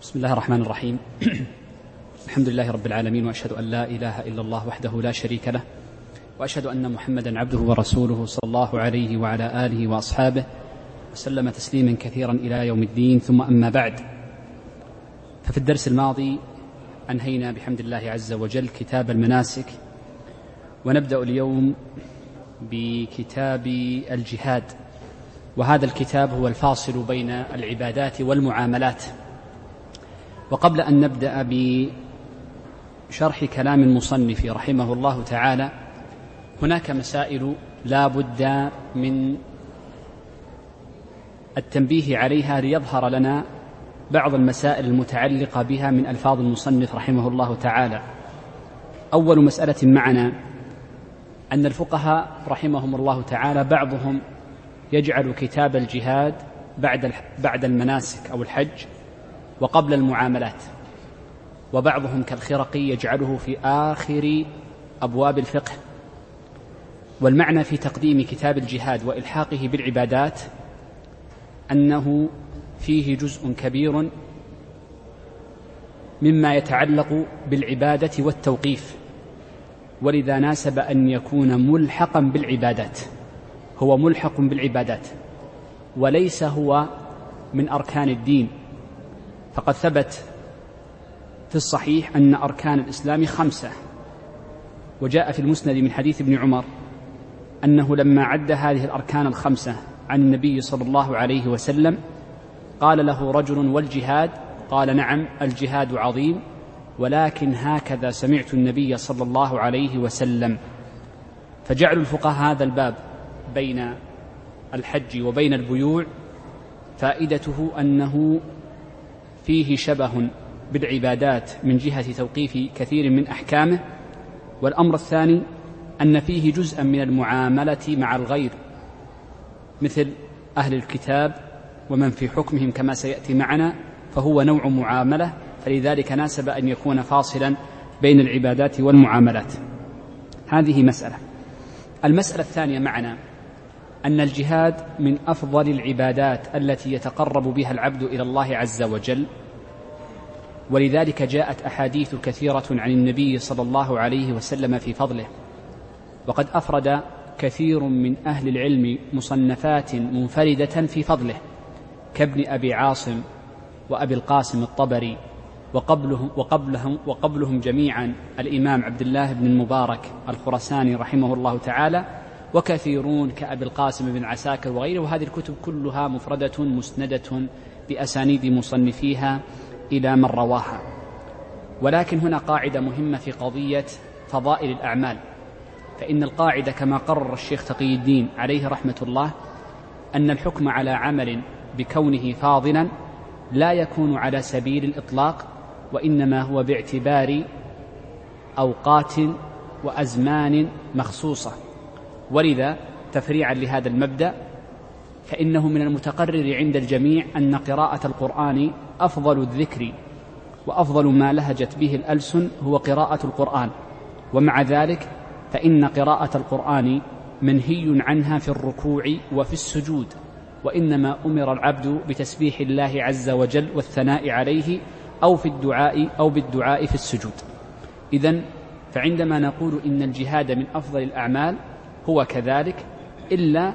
بسم الله الرحمن الرحيم. الحمد لله رب العالمين وأشهد أن لا إله إلا الله وحده لا شريك له وأشهد أن محمدا عبده ورسوله صلى الله عليه وعلى آله وأصحابه وسلم تسليما كثيرا إلى يوم الدين. ثم أما بعد ففي الدرس الماضي أنهينا بحمد الله عز وجل كتاب المناسك ونبدأ اليوم بكتاب الجهاد وهذا الكتاب هو الفاصل بين العبادات والمعاملات. وقبل أن نبدأ بشرح كلام المصنف رحمه الله تعالى هناك مسائل لا بد من التنبيه عليها ليظهر لنا بعض المسائل المتعلقة بها من ألفاظ المصنف رحمه الله تعالى. أول مسألة معنا أن الفقهاء رحمهم الله تعالى بعضهم يجعل كتاب الجهاد بعد بعد المناسك أو الحج وقبل المعاملات. وبعضهم كالخرقي يجعله في آخر أبواب الفقه. والمعنى في تقديم كتاب الجهاد وإلحاقه بالعبادات أنه فيه جزء كبير مما يتعلق بالعبادة والتوقيف. ولذا ناسب أن يكون ملحقا بالعبادات. هو ملحق بالعبادات. وليس هو من أركان الدين. فقد ثبت في الصحيح أن أركان الإسلام خمسة وجاء في المسند من حديث ابن عمر أنه لما عد هذه الأركان الخمسة عن النبي صلى الله عليه وسلم قال له رجل والجهاد؟ قال نعم الجهاد عظيم ولكن هكذا سمعت النبي صلى الله عليه وسلم. فجعل الفقهاء هذا الباب بين الحج وبين البيوع فائدته أنه فيه شبه بالعبادات من جهة توقيف كثير من أحكامه والأمر الثاني أن فيه جزءا من المعاملة مع الغير مثل أهل الكتاب ومن في حكمهم كما سيأتي معنا فهو نوع معاملة فلذلك ناسب أن يكون فاصلا بين العبادات والمعاملات. هذه مسألة. المسألة الثانية معنا أن الجهاد من أفضل العبادات التي يتقرب بها العبد إلى الله عز وجل. ولذلك جاءت أحاديث كثيرة عن النبي صلى الله عليه وسلم في فضله. وقد أفرد كثير من أهل العلم مصنفات منفردة في فضله كابن أبي عاصم وأبي القاسم الطبري وقبلهم, وقبلهم, وقبلهم جميعا الإمام عبد الله بن المبارك الخرساني رحمه الله تعالى وكثيرون كأبي القاسم بن عساكر وغيره. وهذه الكتب كلها مفردة مسندة بأسانيد مصنفيها إلى من رواها. ولكن هنا قاعدة مهمة في قضية فضائل الأعمال. فإن القاعدة كما قرر الشيخ تقي الدين عليه رحمة الله أن الحكم على عمل بكونه فاضلا لا يكون على سبيل الإطلاق وإنما هو باعتبار أوقات وأزمان مخصوصة. ولذا تفريعا لهذا المبدأ فإنه من المتقرر عند الجميع أن قراءة القرآن أفضل الذكر وأفضل ما لهجت به الألسن هو قراءة القرآن. ومع ذلك فإن قراءة القرآن منهي عنها في الركوع وفي السجود وإنما أمر العبد بتسبيح الله عز وجل والثناء عليه أو في الدعاء أو بالدعاء في السجود. إذا فعندما نقول إن الجهاد من أفضل الأعمال هو كذلك إلا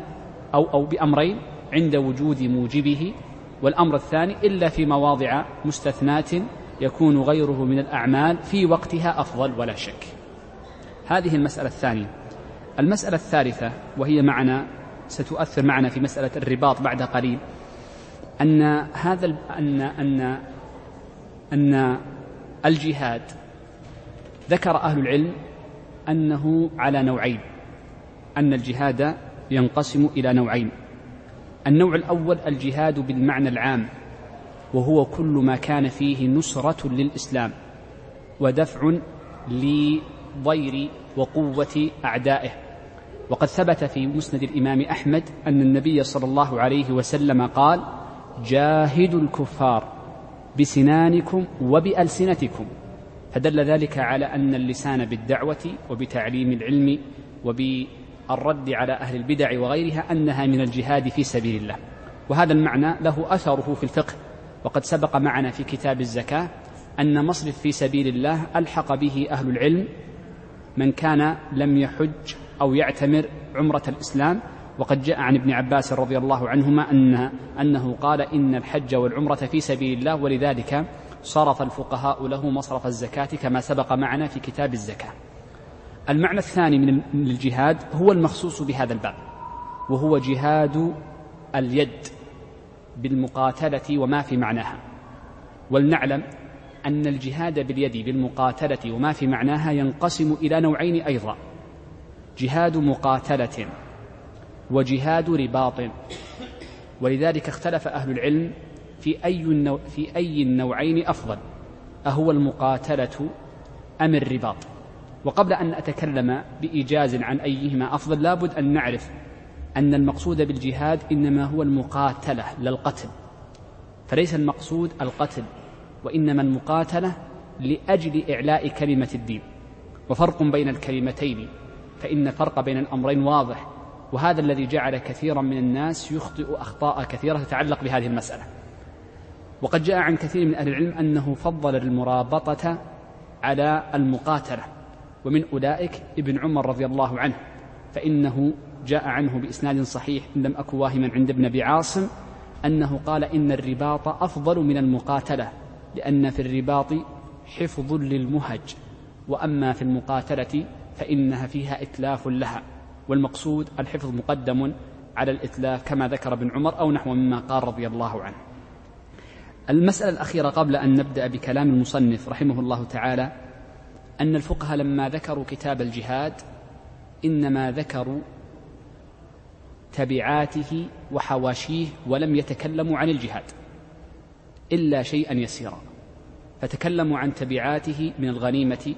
أو أو بأمرين عند وجود موجبه والأمر الثاني إلا في مواضع مستثنات يكون غيره من الأعمال في وقتها أفضل ولا شك. هذه المسألة الثانية. المسألة الثالثة وهي معنا ستؤثر معنا في مسألة الرباط بعد قليل أن هذا أن أن أن الجهاد ذكر أهل العلم أنه على نوعين. أن الجهاد ينقسم إلى نوعين. النوع الأول الجهاد بالمعنى العام وهو كل ما كان فيه نصرة للإسلام ودفع لضير وقوة أعدائه. وقد ثبت في مسند الإمام أحمد أن النبي صلى الله عليه وسلم قال جاهدوا الكفار بسنانكم وبألسنتكم فدل ذلك على أن اللسان بالدعوة وبتعليم العلم وبالرد على أهل البدع وغيرها أنها من الجهاد في سبيل الله. وهذا المعنى له أثره في الفقه. وقد سبق معنا في كتاب الزكاة أن مصرف في سبيل الله ألحق به أهل العلم من كان لم يحج أو يعتمر عمرة الإسلام. وقد جاء عن ابن عباس رضي الله عنهما أن أنه قال إن الحج والعمرة في سبيل الله ولذلك صرف الفقهاء له مصرف الزكاة كما سبق معنا في كتاب الزكاة. المعنى الثاني من الجهاد هو المخصوص بهذا الباب وهو جهاد اليد بالمقاتلة وما في معناها. ولنعلم أن الجهاد باليد بالمقاتلة وما في معناها ينقسم إلى نوعين أيضا جهاد مقاتلة وجهاد رباط. ولذلك اختلف أهل العلم في أي النوع في أي النوعين أفضل أهو المقاتلة أم الرباط. وقبل أن أتكلم بإيجاز عن أيهما أفضل لابد أن نعرف أن المقصود بالجهاد إنما هو المقاتلة لا القتل. فليس المقصود القتل وإنما المقاتلة لأجل إعلاء كلمة الدين. وفرق بين الكلمتين فإن الفرق بين الأمرين واضح. وهذا الذي جعل كثيرا من الناس يخطئ أخطاء كثيرة تتعلق بهذه المسألة. وقد جاء عن كثير من أهل العلم أنه فضل المرابطة على المقاتلة. ومن أولئك ابن عمر رضي الله عنه فإنه جاء عنه بإسناد صحيح إن لم أكن واهما عند ابن أبي عاصم أنه قال إن الرباط أفضل من المقاتلة لأن في الرباط حفظ للمهج وأما في المقاتلة فإنها فيها إتلاف لها والمقصود الحفظ مقدم على الإتلاف كما ذكر ابن عمر أو نحو مما قال رضي الله عنه. المسألة الأخيرة قبل أن نبدأ بكلام المصنف رحمه الله تعالى أن الفقهاء لما ذكروا كتاب الجهاد إنما ذكروا تبعاته وحواشيه ولم يتكلموا عن الجهاد إلا شيئا يسيرا فتكلموا عن تبعاته من الغنيمة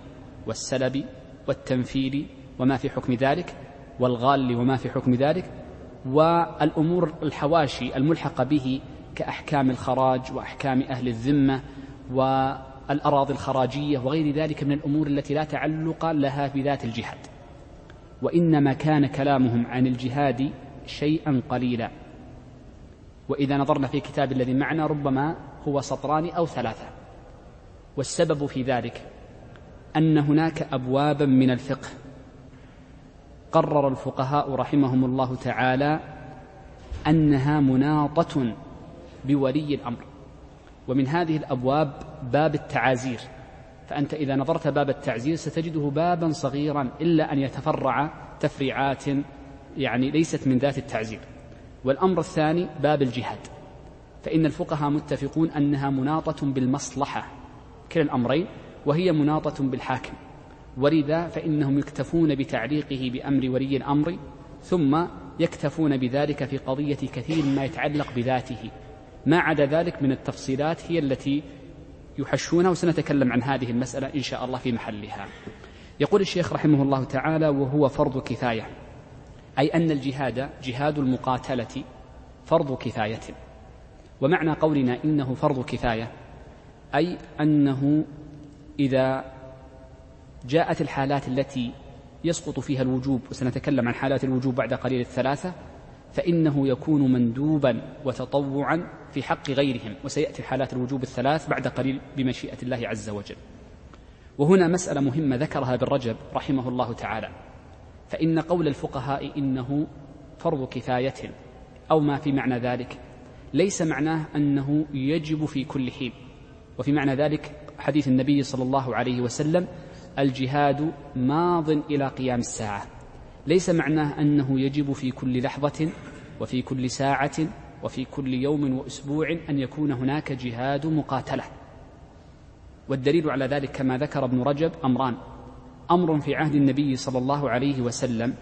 والسلب والتنفيل وما في حكم ذلك والغال وما في حكم ذلك والأمور الحواشي الملحقة به كأحكام الخراج وأحكام أهل الذمة والأراضي الخراجية وغير ذلك من الأمور التي لا تعلق لها بذات الجهاد. وإنما كان كلامهم عن الجهاد شيئا قليلا. وإذا نظرنا في كتاب الذي معنا ربما هو سطران أو ثلاثة. والسبب في ذلك أن هناك أبوابا من الفقه. قرر الفقهاء رحمهم الله تعالى أنها مناطة بولي الأمر. ومن هذه الأبواب باب التعازير. فأنت إذا نظرت باب التعزير ستجده بابا صغيرا إلا أن يتفرع تفريعات يعني ليست من ذات التعزير. والأمر الثاني باب الجهاد. فإن الفقهاء متفقون أنها مناطة بالمصلحة كلا الأمرين وهي مناطة بالحاكم. ولذا فإنهم يكتفون بتعليقه بأمر ولي الأمر ثم يكتفون بذلك في قضية كثير ما يتعلق بذاته. ما عدا ذلك من التفصيلات هي التي يحشونها وسنتكلم عن هذه المسألة إن شاء الله في محلها. يقول الشيخ رحمه الله تعالى وهو فرض كفاية. أي أن الجهاد جهاد المقاتلة فرض كفاية. ومعنى قولنا إنه فرض كفاية أي أنه إذا جاءت الحالات التي يسقط فيها الوجوب وسنتكلم عن حالات الوجوب بعد قليل الثلاثة فإنه يكون مندوبا وتطوعا في حق غيرهم وسيأتي حالات الوجوب الثلاث بعد قليل بمشيئة الله عز وجل. وهنا مسألة مهمة ذكرها ابن رجب رحمه الله تعالى. فإن قول الفقهاء إنه فرض كفاية أو ما في معنى ذلك ليس معناه أنه يجب في كل حين. وفي معنى ذلك حديث النبي صلى الله عليه وسلم الجهاد ماض إلى قيام الساعة. ليس معناه أنه يجب في كل لحظة وفي كل ساعة وفي كل يوم وأسبوع أن يكون هناك جهاد مقاتلة. والدليل على ذلك كما ذكر ابن رجب أمران. أمر في عهد النبي صلى الله عليه وسلم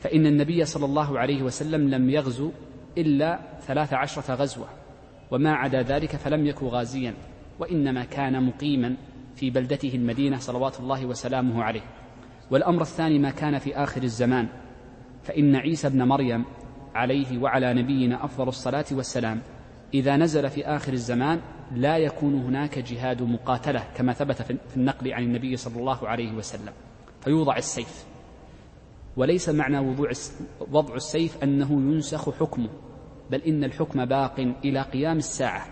فإن النبي صلى الله عليه وسلم لم يغزو إلا ثلاث عشرة غزوة وما عدا ذلك فلم يك غازيا وإنما كان مقيما في بلدته المدينة صلوات الله وسلامه عليه. والأمر الثاني ما كان في آخر الزمان فإن عيسى ابن مريم عليه وعلى نبينا أفضل الصلاة والسلام إذا نزل في آخر الزمان لا يكون هناك جهاد مقاتلة كما ثبت في النقل عن النبي صلى الله عليه وسلم فيوضع السيف. وليس معنى وضوع وضع السيف أنه ينسخ حكمه بل إن الحكم باق إلى قيام الساعة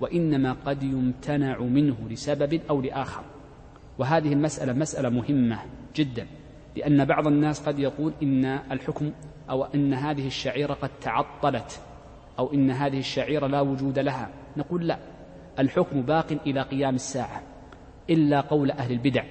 وإنما قد يمتنع منه لسبب أو لآخر. وهذه المسألة مسألة مهمة. جدا لأن بعض الناس قد يقول إن الحكم أو أن هذه الشعيرة قد تعطلت أو إن هذه الشعيرة لا وجود لها. نقول لا الحكم باق إلى قيام الساعة إلا قول أهل البدع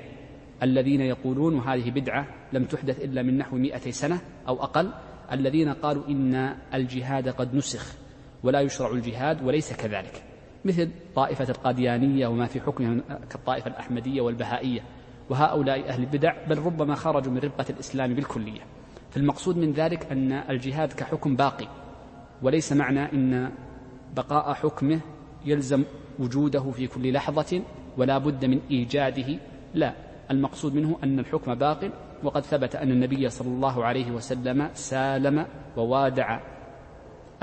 الذين يقولون وهذه بدعة لم تحدث إلا من نحو مئتي سنة أو أقل الذين قالوا إن الجهاد قد نسخ ولا يشرع الجهاد وليس كذلك. مثل طائفة القاديانية وما في حكمها كالطائفة الأحمدية والبهائية. وهؤلاء أهل البدع بل ربما خرجوا من ربقة الإسلام بالكلية. فالمقصود من ذلك أن الجهاد كحكم باقي. وليس معنى أن بقاء حكمه يلزم وجوده في كل لحظة ولا بد من إيجاده. لا المقصود منه أن الحكم باق وقد ثبت أن النبي صلى الله عليه وسلم سالم ووادع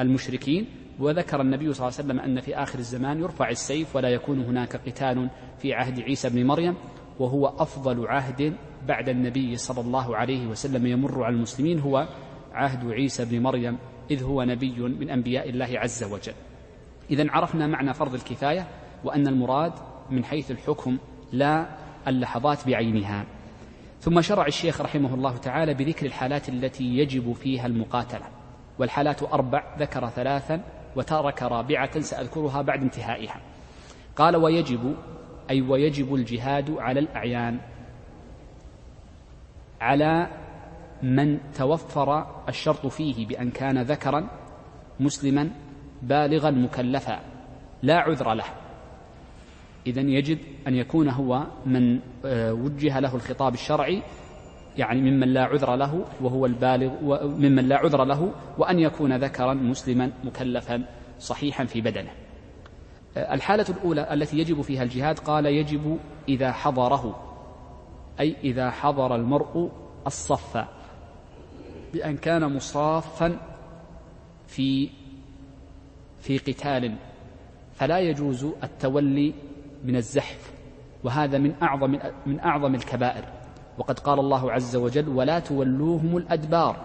المشركين وذكر النبي صلى الله عليه وسلم أن في آخر الزمان يرفع السيف ولا يكون هناك قتال في عهد عيسى بن مريم. وهو أفضل عهد بعد النبي صلى الله عليه وسلم يمر على المسلمين هو عهد عيسى بن مريم إذ هو نبي من أنبياء الله عز وجل. إذا عرفنا معنى فرض الكفاية وأن المراد من حيث الحكم لا اللحظات بعينها. ثم شرع الشيخ رحمه الله تعالى بذكر الحالات التي يجب فيها المقاتلة. والحالات أربع ذكر ثلاثا وترك رابعة سأذكرها بعد انتهائها. قال ويجب أي ويجب الجهاد على الأعيان على من توفر الشرط فيه بأن كان ذكرا مسلما بالغا مكلفا لا عذر له. إذا يجب أن يكون هو من آه، وجه له الخطاب الشرعي يعني ممن لا عذر له وهو البالغ ممن لا عذر له وأن يكون ذكرا مسلما مكلفا صحيحا في بدنه. الحالة الأولى التي يجب فيها الجهاد قال يجب إذا حضره أي إذا حضر المرء الصف بأن كان مصافا في في قتال فلا يجوز التولي من الزحف وهذا من أعظم من أعظم الكبائر. وقد قال الله عز وجل ولا تولوهم الأدبار.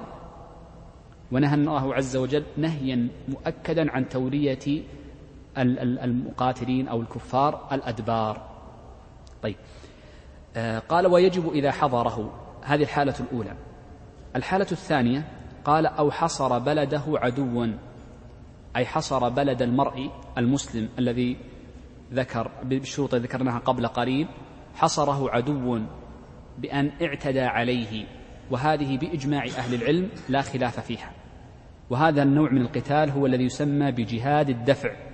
ونهى الله عز وجل نهيا مؤكدا عن تولية المقاتلين أو الكفار الأدبار. طيب. آه قال ويجب إذا حضره. هذه الحالة الأولى. الحالة الثانية قال أو حصر بلده عدوا أي حصر بلد المرء المسلم الذي ذكر بالشروط ذكرناها قبل قليل حصره عدو بأن اعتدى عليه. وهذه بإجماع أهل العلم لا خلاف فيها. وهذا النوع من القتال هو الذي يسمى بجهاد الدفع.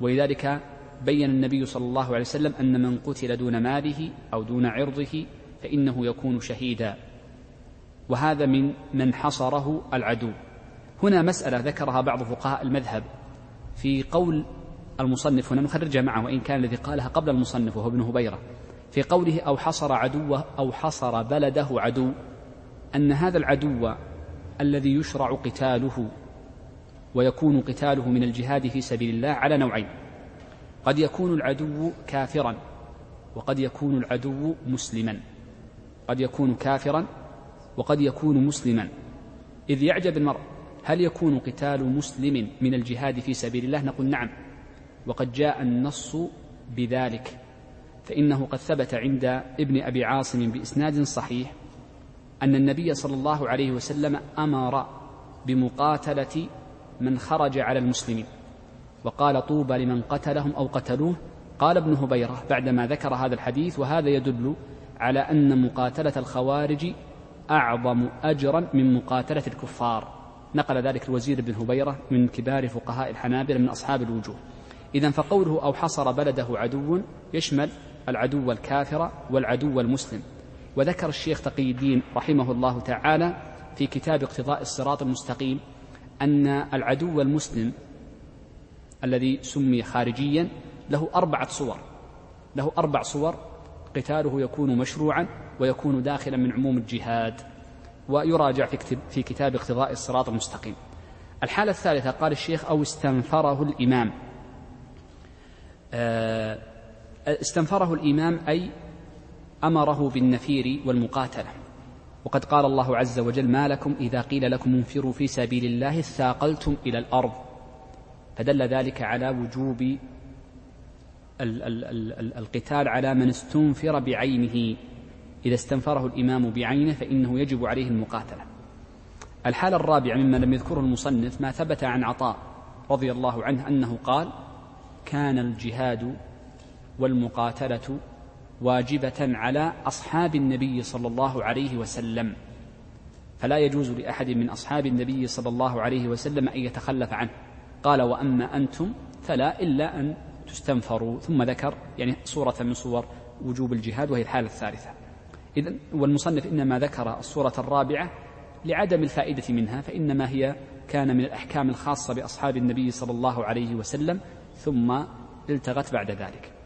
ولذلك بين النبي صلى الله عليه وسلم أن من قتل دون ماله أو دون عرضه فإنه يكون شهيدا. وهذا من من حصره العدو. هنا مسألة ذكرها بعض فقهاء المذهب. في قول المصنف هنا نخرجها معه وإن كان الذي قالها قبل المصنف وهو ابن هبيرة. في قوله أو حصر عدوه أو حصر بلده عدو أن هذا العدو الذي يشرع قتاله ويكون قتاله من الجهاد في سبيل الله على نوعين. قد يكون العدو كافرا وقد يكون العدو مسلما. قد يكون كافرا وقد يكون مسلما. إذ يعجب المرء هل يكون قتال مسلم من الجهاد في سبيل الله؟ نقول نعم. وقد جاء النص بذلك. فإنه قد ثبت عند ابن أبي عاصم بإسناد صحيح أن النبي صلى الله عليه وسلم أمر بمقاتلة من خرج على المسلمين. وقال طوبى لمن قتلهم أو قتلوه. قال ابن هبيرة بعدما ذكر هذا الحديث وهذا يدل على أن مقاتلة الخوارج أعظم أجرا من مقاتلة الكفار. نقل ذلك الوزير بن هبيرة من كبار فقهاء الحنابلة من أصحاب الوجوه. إذا فقوله أو حصر بلده عدو يشمل العدو الكافر والعدو المسلم. وذكر الشيخ تقي الدين رحمه الله تعالى في كتاب اقتضاء الصراط المستقيم أن العدو المسلم الذي سمي خارجيا له أربعة صور. له أربع صور قتاله يكون مشروعا ويكون داخلا من عموم الجهاد. ويراجع في, في كتاب اقتضاء الصراط المستقيم. الحالة الثالثة قال الشيخ أو استنفره الإمام. آه، استنفره الإمام أي أمره بالنفير والمقاتلة. وقد قال الله عز وجل ما لكم إذا قيل لكم انفروا في سبيل الله اثاقلتم إلى الأرض. فدل ذلك على وجوب القتال على من استنفر بعينه. إذا استنفره الإمام بعينه فإنه يجب عليه المقاتلة. الحالة الرابعة مما لم يذكره المصنف ما ثبت عن عطاء رضي الله عنه أنه قال كان الجهاد والمقاتلة واجبة على أصحاب النبي صلى الله عليه وسلم. فلا يجوز لأحد من أصحاب النبي صلى الله عليه وسلم أن يتخلف عنه. قال وأما أنتم فلا إلا أن تستنفروا. ثم ذكر يعني صورة من صور وجوب الجهاد وهي الحالة الثالثة. إذن والمصنف إنما ذكر الصورة الرابعة لعدم الفائدة منها فإنما هي كان من الأحكام الخاصة بأصحاب النبي صلى الله عليه وسلم ثم التغت بعد ذلك.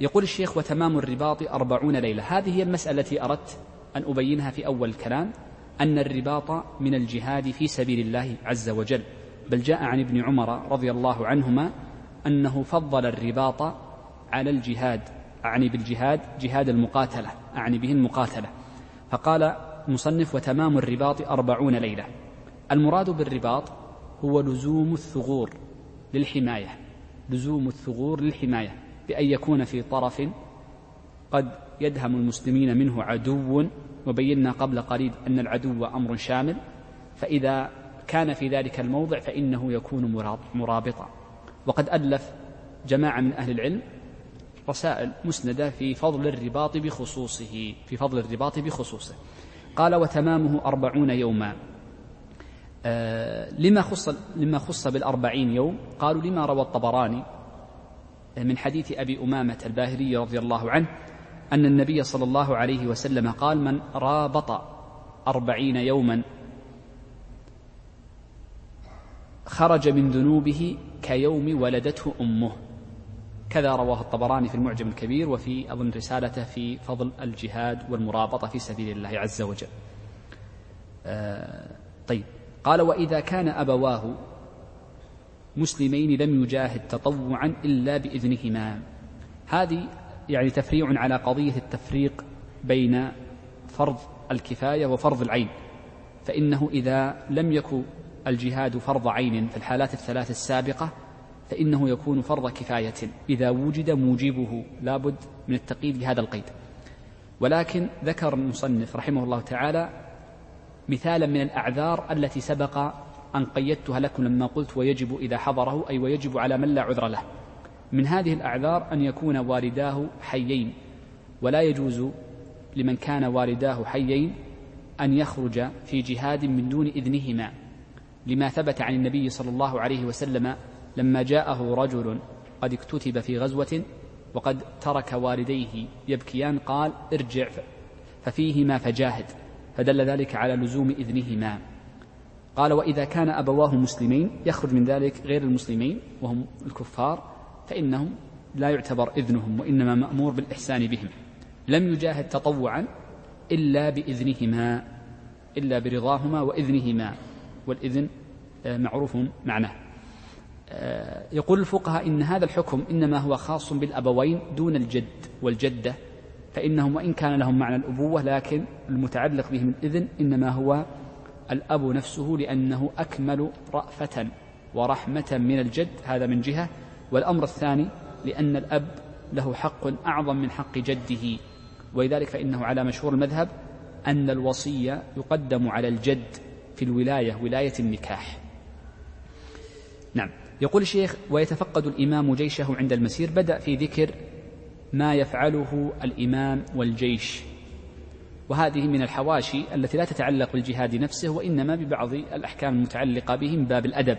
يقول الشيخ وتمام الرباط أربعون ليلة. هذه هي المسألة التي أردت أن أبينها في أول الكلام أن الرباط من الجهاد في سبيل الله عز وجل. بل جاء عن ابن عمر رضي الله عنهما أنه فضل الرباط على الجهاد أعني بالجهاد جهاد المقاتلة أعني به المقاتلة فقال المصنف وتمام الرباط أربعون ليلة. المراد بالرباط هو لزوم الثغور للحماية. لزوم الثغور للحماية. بأن يكون في طرف قد يدهم المسلمين منه عدو وبينا قبل قليل أن العدو أمر شامل فإذا كان في ذلك الموضع فإنه يكون مرابطا. وقد ألف جماعة من أهل العلم رسائل مسندة في فضل الرباط بخصوصه في فضل الرباط بخصوصه. قال وتمامه أربعون يوما. آه لما خص لما خص بالأربعين يوم؟ قالوا لما روى الطبراني من حديث أبي أمامة الباهلي رضي الله عنه أن النبي صلى الله عليه وسلم قال من رابط أربعين يوما خرج من ذنوبه كيوم ولدته أمه. كذا رواه الطبراني في المعجم الكبير وفي أظن رسالته في فضل الجهاد والمرابطة في سبيل الله عز وجل. آه طيب. قال وإذا كان أبواه مسلمين لم يجاهد تطوعا إلا بإذنهما. هذه يعني تفريع على قضية التفريق بين فرض الكفاية وفرض العين. فإنه إذا لم يكن الجهاد فرض عين في الحالات الثلاث السابقة فإنه يكون فرض كفاية. إذا وجد موجبه لابد من التقييد بهذا القيد. ولكن ذكر المصنف رحمه الله تعالى مثالا من الأعذار التي سبق أن قيدتها لكم لما قلت ويجب إذا حضره أي ويجب على من لا عذر له. من هذه الأعذار أن يكون والداه حيين. ولا يجوز لمن كان والداه حيين أن يخرج في جهاد من دون إذنهما. لما ثبت عن النبي صلى الله عليه وسلم لما جاءه رجل قد اكتتب في غزوة وقد ترك والديه يبكيان قال ارجع ففيهما فجاهد فدل ذلك على لزوم إذنهما. قال وإذا كان أبواه مسلمين يخرج من ذلك غير المسلمين وهم الكفار فإنهم لا يعتبر إذنهم وإنما مأمور بالإحسان بهم. لم يجاهد تطوعا إلا بإذنهما إلا برضاهما وإذنهما والإذن آه، معروف معناه. آه، يقول الفقهاء إن هذا الحكم إنما هو خاص بالأبوين دون الجد والجدة فإنهم وإن كان لهم معنى الأبوة لكن المتعلق بهم الإذن إنما هو الأب نفسه لأنه أكمل رأفة ورحمة من الجد هذا من جهة. والأمر الثاني لأن الأب له حق أعظم من حق جده. ولذلك فإنه على مشهور المذهب أن الوصية يقدم على الجد في الولاية ولاية النكاح. نعم. يقول الشيخ ويتفقد الإمام جيشه عند المسير. بدأ في ذكر ما يفعله الإمام والجيش. وهذه من الحواشي التي لا تتعلق بالجهاد نفسه وإنما ببعض الأحكام المتعلقة به من باب الأدب.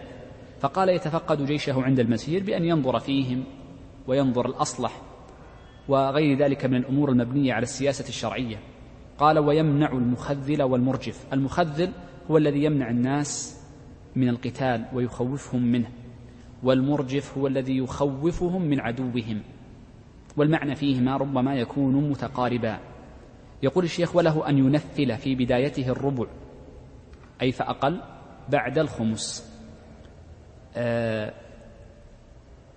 فقال يتفقد جيشه عند المسير بأن ينظر فيهم وينظر الأصلح وغير ذلك من الأمور المبنية على السياسة الشرعية. قال ويمنع المخذل والمرجف. المخذل هو الذي يمنع الناس من القتال ويخوفهم منه والمرجف هو الذي يخوفهم من عدوهم. والمعنى فيهما ربما يكون متقاربا. يقول الشيخ وله أن ينفل في بدايته الربع أي فأقل بعد الخمس. آه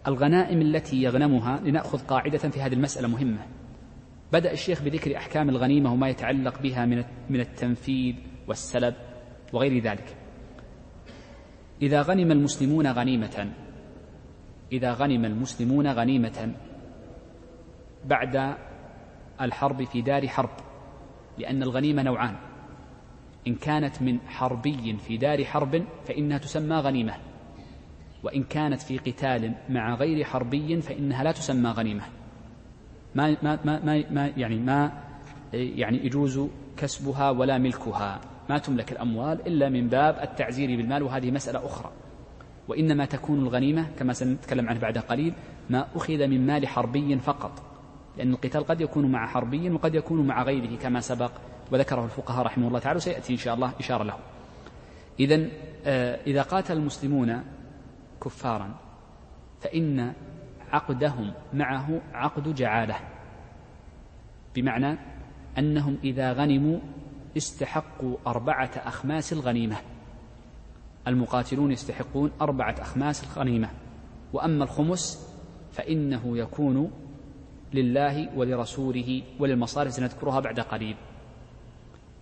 الغنائم التي يغنمها لنأخذ قاعدة في هذه المسألة مهمة. بدأ الشيخ بذكر أحكام الغنيمة وما يتعلق بها من من التنفيذ والسلب وغير ذلك. إذا غنم المسلمون غنيمة إذا غنم المسلمون غنيمة بعد الحرب في دار حرب لأن الغنيمة نوعان. إن كانت من حربي في دار حرب فإنها تسمى غنيمة. وإن كانت في قتال مع غير حربي فإنها لا تسمى غنيمة. ما ما ما ما يعني ما يعني يجوز كسبها ولا ملكها. ما تملك الأموال إلا من باب التعزير بالمال وهذه مسألة أخرى. وإنما تكون الغنيمة كما سنتكلم عنه بعد قليل ما أخذ من مال حربي فقط. لأن القتال قد يكون مع حربي وقد يكون مع غيره كما سبق وذكره الفقهاء رحمه الله تعالى وسيأتي إن شاء الله إشارة له. إذا آه، إذا قاتل المسلمون كفارا فإن عقدهم معه عقد جعالة. بمعنى أنهم إذا غنموا استحقوا أربعة أخماس الغنيمة. المقاتلون يستحقون أربعة أخماس الغنيمة. وأما الخمس فإنه يكون لله ولرسوله وللمصالح سنذكرها بعد قليل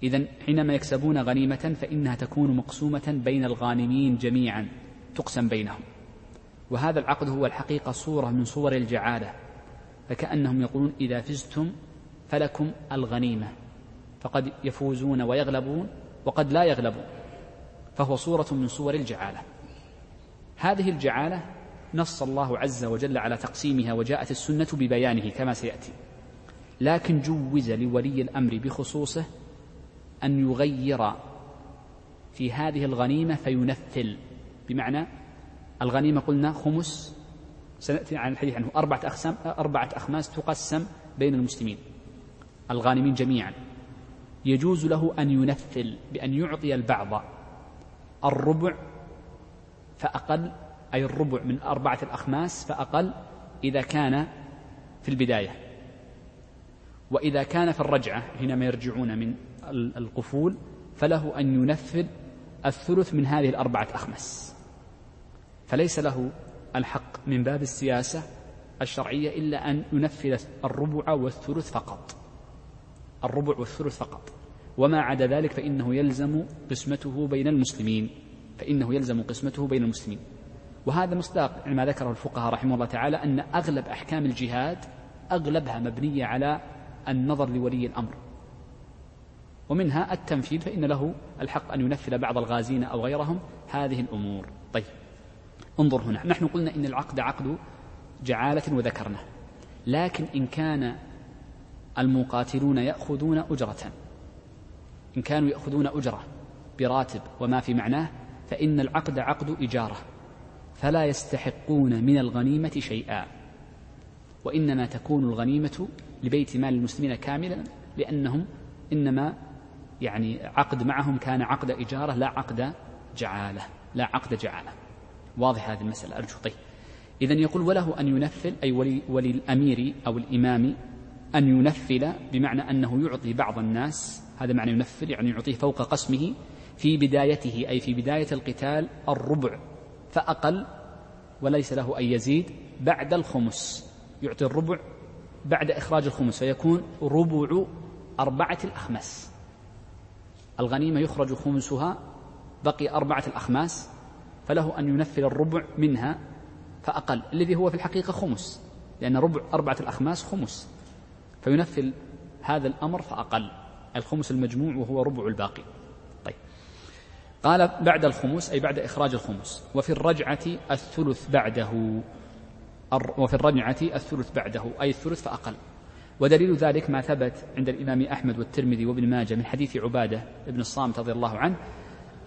إذا حينما يكسبون غنيمة فإنها تكون مقسومة بين الغانمين جميعا تقسم بينهم. وهذا العقد هو الحقيقة صورة من صور الجعالة فكأنهم يقولون إذا فزتم فلكم الغنيمة. فقد يفوزون ويغلبون وقد لا يغلبون. فهو صورة من صور الجعالة. هذه الجعالة نص الله عز وجل على تقسيمها وجاءت السنة ببيانه كما سيأتي. لكن جوز لولي الأمر بخصوصه أن يغير في هذه الغنيمة فينفل. بمعنى الغنيمة قلنا خمس سنأتي عن الحديث عنه. أربعة أقسام أربعة أخماس تقسم بين المسلمين. الغانمين جميعا. يجوز له أن ينفل بأن يعطي البعض الربع فأقل أي الربع من أربعة الأخماس فأقل إذا كان في البداية. وإذا كان في الرجعة حينما يرجعون من القفول فله أن ينفذ الثلث من هذه الأربعة أخمس فليس له الحق من باب السياسة الشرعية إلا أن ينفذ الربع والثلث فقط. الربع والثلث فقط. وما عدا ذلك فإنه يلزم قسمته بين المسلمين. فإنه يلزم قسمته بين المسلمين. وهذا مصداق ما ذكره الفقهاء رحمه الله تعالى أن أغلب أحكام الجهاد أغلبها مبنية على النظر لولي الأمر. ومنها التنفيذ فإن له الحق أن ينفذ بعض الغازين أو غيرهم هذه الأمور. طيب انظر هنا. نحن قلنا إن العقد عقد جعالة وذكرنا. لكن إن كان المقاتلون يأخذون أجرة إن كانوا يأخذون أجرة براتب وما في معناه فإن العقد عقد إجارة. فلا يستحقون من الغنيمة شيئا. وإنما تكون الغنيمة لبيت مال المسلمين كاملا لأنهم إنما يعني عقد معهم كان عقد إجارة لا عقد جعالة لا عقد جعالة. واضح هذه المسألة أرجو. طيب. إذا يقول وله أن ينفل أي ولي, ولي الأمير أو الإمام أن ينفل بمعنى أنه يعطي بعض الناس هذا معنى ينفل يعني يعطيه فوق قسمه في بدايته أي في بداية القتال الربع. فأقل وليس له أن يزيد بعد الخمس. يعطي الربع بعد إخراج الخمس فيكون ربع أربعة الأخماس. الغنيمة يخرج خمسها بقي أربعة الأخماس فله أن ينفل الربع منها فأقل الذي هو في الحقيقة خمس لأن ربع أربعة الأخماس خمس. فينفل هذا الأمر فأقل. الخمس المجموع وهو ربع الباقي. قال بعد الخمس أي بعد إخراج الخمس وفي الرجعة الثلث بعده. وفي الرجعة الثلث بعده أي الثلث فأقل. ودليل ذلك ما ثبت عند الإمام أحمد والترمذي وابن ماجه من حديث عبادة بن الصامت رضي الله عنه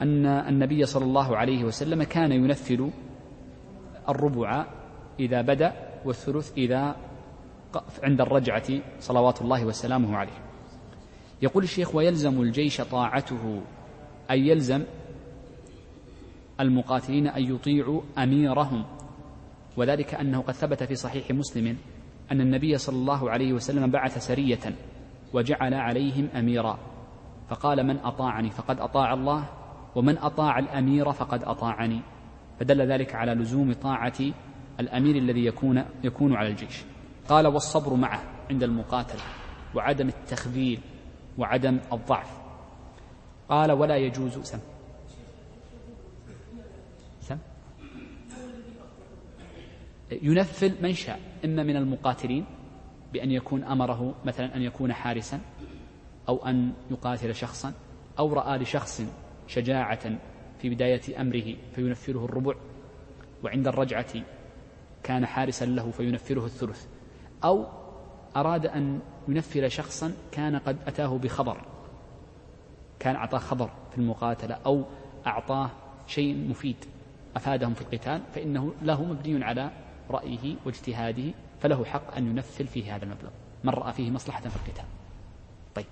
أن النبي صلى الله عليه وسلم كان ينفل الربع إذا بدأ والثلث إذا عند الرجعة صلوات الله وسلامه عليه. يقول الشيخ ويلزم الجيش طاعته أي يلزم المقاتلين أن يطيعوا أميرهم. وذلك أنه قد ثبت في صحيح مسلم أن النبي صلى الله عليه وسلم بعث سرية وجعل عليهم أميرا. فقال من أطاعني فقد أطاع الله ومن أطاع الأمير فقد أطاعني. فدل ذلك على لزوم طاعة الأمير الذي يكون يكون على الجيش. قال والصبر معه عند المقاتلة وعدم التخذيل وعدم الضعف. قال ولا يجوز سم سم ينفل من شاء إما من المقاتلين بأن يكون أمره مثلا أن يكون حارسا أو أن يقاتل شخصا أو رأى لشخص شجاعة في بداية أمره فينفره الربع وعند الرجعة كان حارسا له فينفره الثلث أو أراد أن ينفر شخصا كان قد أتاه بخبر كان أعطاه خبر في المقاتلة أو أعطاه شيء مفيد أفادهم في القتال فإنه له مبني على رأيه واجتهاده فله حق أن ينفل فيه هذا المبلغ. من رأى فيه مصلحة في القتال. طيب.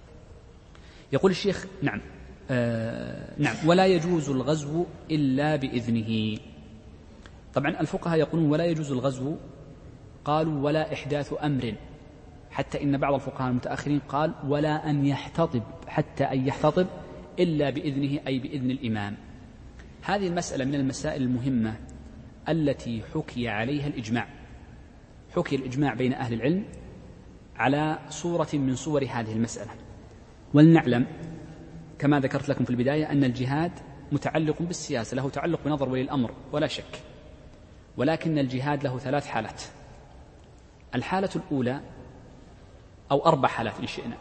يقول الشيخ نعم. آه نعم. ولا يجوز الغزو إلا بإذنه. طبعا الفقهاء يقولون ولا يجوز الغزو. قالوا ولا إحداث أمر. حتى إن بعض الفقهاء المتأخرين قال ولا أن يحتطب حتى أن يحتطب إلا بإذنه أي بإذن الإمام. هذه المسألة من المسائل المهمة. التي حكي عليها الإجماع. حكي الإجماع بين أهل العلم على صورة من صور هذه المسألة. ولنعلم كما ذكرت لكم في البداية أن الجهاد متعلق بالسياسة له تعلق بنظر ولي الأمر ولا شك. ولكن الجهاد له ثلاث حالات. الحالة الأولى أو أربع حالات إن شئنا.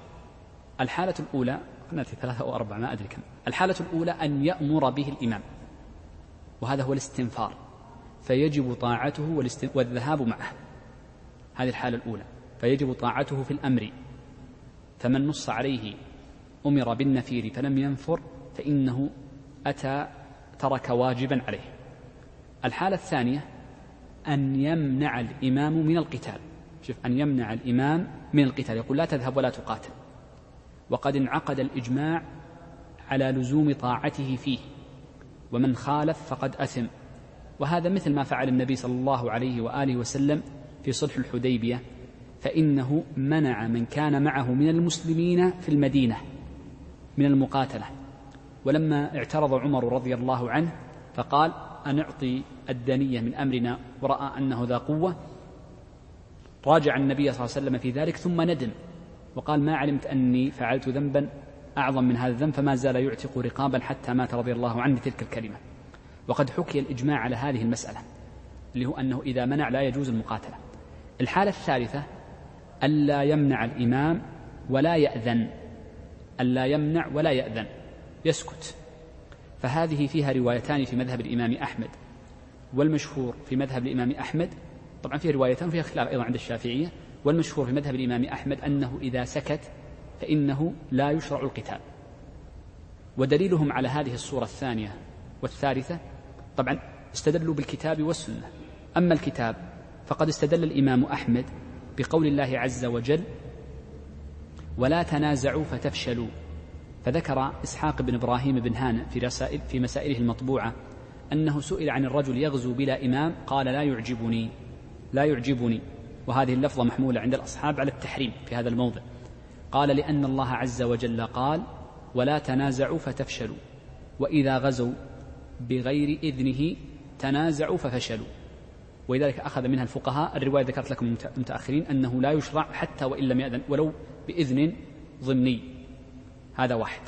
الحالة الأولى نأتي ثلاثة أو أربعة ما أدري كم. الحالة الأولى أن يأمر به الإمام وهذا هو الاستنفار. فيجب طاعته والذهاب معه. هذه الحالة الأولى. فيجب طاعته في الأمر. فمن نص عليه أمر بالنفير فلم ينفر فإنه أتى ترك واجبا عليه. الحالة الثانية أن يمنع الإمام من القتال. شوف أن يمنع الإمام من القتال. يقول لا تذهب ولا تقاتل. وقد انعقد الإجماع على لزوم طاعته فيه. ومن خالف فقد أثم. وهذا مثل ما فعل النبي صلى الله عليه وآله وسلم في صلح الحديبية فإنه منع من كان معه من المسلمين في المدينة من المقاتلة. ولما اعترض عمر رضي الله عنه فقال أنعطي الدنية من أمرنا؟ ورأى أنه ذا قوة. راجع النبي صلى الله عليه وسلم في ذلك ثم ندم وقال ما علمت أني فعلت ذنبا أعظم من هذا الذنب فما زال يعتق رقابا حتى مات رضي الله عنه تلك الكلمة. وقد حكي الإجماع على هذه المسألة اللي هو أنه إذا منع لا يجوز المقاتلة. الحالة الثالثة ألا يمنع الإمام ولا يأذن. ألا يمنع ولا يأذن. يسكت. فهذه فيها روايتان في مذهب الإمام أحمد والمشهور في مذهب الإمام أحمد طبعا فيها روايتان وفيها خلاف أيضا عند الشافعية والمشهور في مذهب الإمام أحمد أنه إذا سكت فإنه لا يشرع القتال. ودليلهم على هذه الصورة الثانية والثالثة طبعا استدلوا بالكتاب والسنة. أما الكتاب فقد استدل الإمام أحمد بقول الله عز وجل ولا تنازعوا فتفشلوا. فذكر إسحاق بن إبراهيم بن هانة في رسائل في مسائله المطبوعة أنه سئل عن الرجل يغزو بلا إمام قال لا يعجبني لا يعجبني. وهذه اللفظة محمولة عند الأصحاب على التحريم في هذا الموضع. قال لأن الله عز وجل قال ولا تنازعوا فتفشلوا. وإذا غزوا بغير إذنه تنازعوا ففشلوا. ولذلك أخذ منها الفقهاء الرواية ذكرت لكم المتأخرين أنه لا يشرع حتى وإن لم يأذن ولو بإذن ضمني. هذا واحد.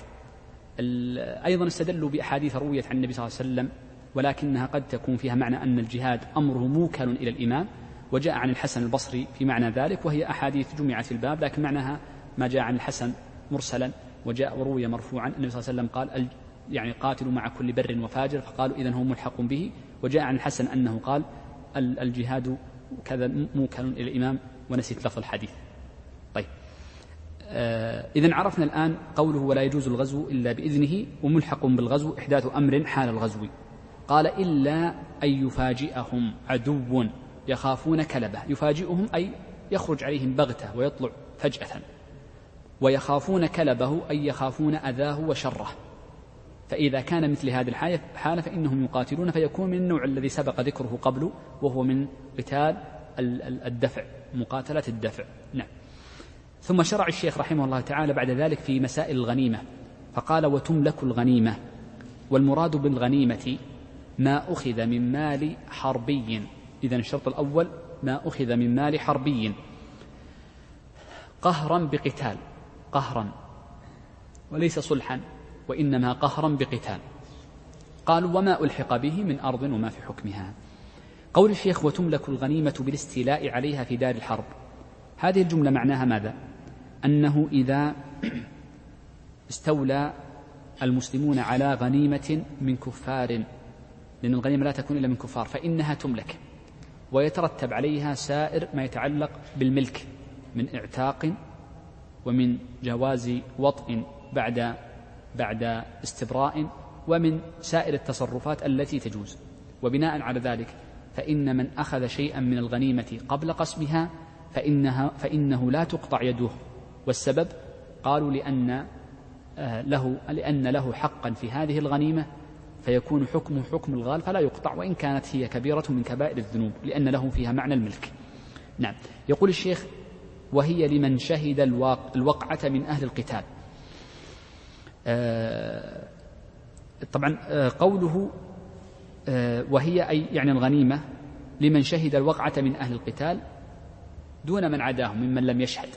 أيضا استدلوا بأحاديث رويت عن النبي صلى الله عليه وسلم ولكنها قد تكون فيها معنى أن الجهاد أمره موكل إلى الإمام وجاء عن الحسن البصري في معنى ذلك وهي أحاديث جمعت في الباب لكن معناها ما جاء عن الحسن مرسلا وجاء وروي مرفوعا. النبي صلى الله عليه وسلم قال يعني قاتلوا مع كل بر وفاجر فقالوا إذا هو ملحق به. وجاء عن الحسن أنه قال الجهاد كذا موكل إلى الإمام ونسيت لفظ الحديث. طيب. آه إذا عرفنا الآن قوله ولا يجوز الغزو إلا بإذنه وملحق بالغزو إحداث أمر حال الغزو. قال إلا أن يفاجئهم عدو يخافون كلبه. يفاجئهم أي يخرج عليهم بغتة ويطلع فجأة. ويخافون كلبه أي يخافون أذاه وشره. فإذا كان مثل هذه الحالة فإنهم يقاتلون فيكون من النوع الذي سبق ذكره قبل وهو من قتال الدفع مقاتلة الدفع. نعم. ثم شرع الشيخ رحمه الله تعالى بعد ذلك في مسائل الغنيمة فقال وتملك الغنيمة والمراد بالغنيمة ما أخذ من مال حربي. إذا الشرط الأول ما أخذ من مال حربي. قهرا بقتال قهرا وليس صلحا. وإنما قهرا بقتال. قالوا وما ألحق به من أرض وما في حكمها. قول الشيخ وتملك الغنيمة بالاستيلاء عليها في دار الحرب. هذه الجملة معناها ماذا؟ أنه إذا استولى المسلمون على غنيمة من كفار لأن الغنيمة لا تكون إلا من كفار فإنها تملك. ويترتب عليها سائر ما يتعلق بالملك من إعتاق ومن جواز وطء بعد بعد استبراء ومن سائر التصرفات التي تجوز. وبناء على ذلك فإن من أخذ شيئا من الغنيمة قبل قسمها فإنها فإنه لا تقطع يده. والسبب قالوا لأن آه، له لأن له حقا في هذه الغنيمة فيكون حكمه حكم الغال فلا يقطع وإن كانت هي كبيرة من كبائر الذنوب لأن له فيها معنى الملك. نعم. يقول الشيخ وهي لمن شهد الوقعة من أهل القتال. طبعا آه، قوله وهي أي يعني الغنيمة لمن شهد الوقعة من أهل القتال دون من عداهم ممن لم يشهد.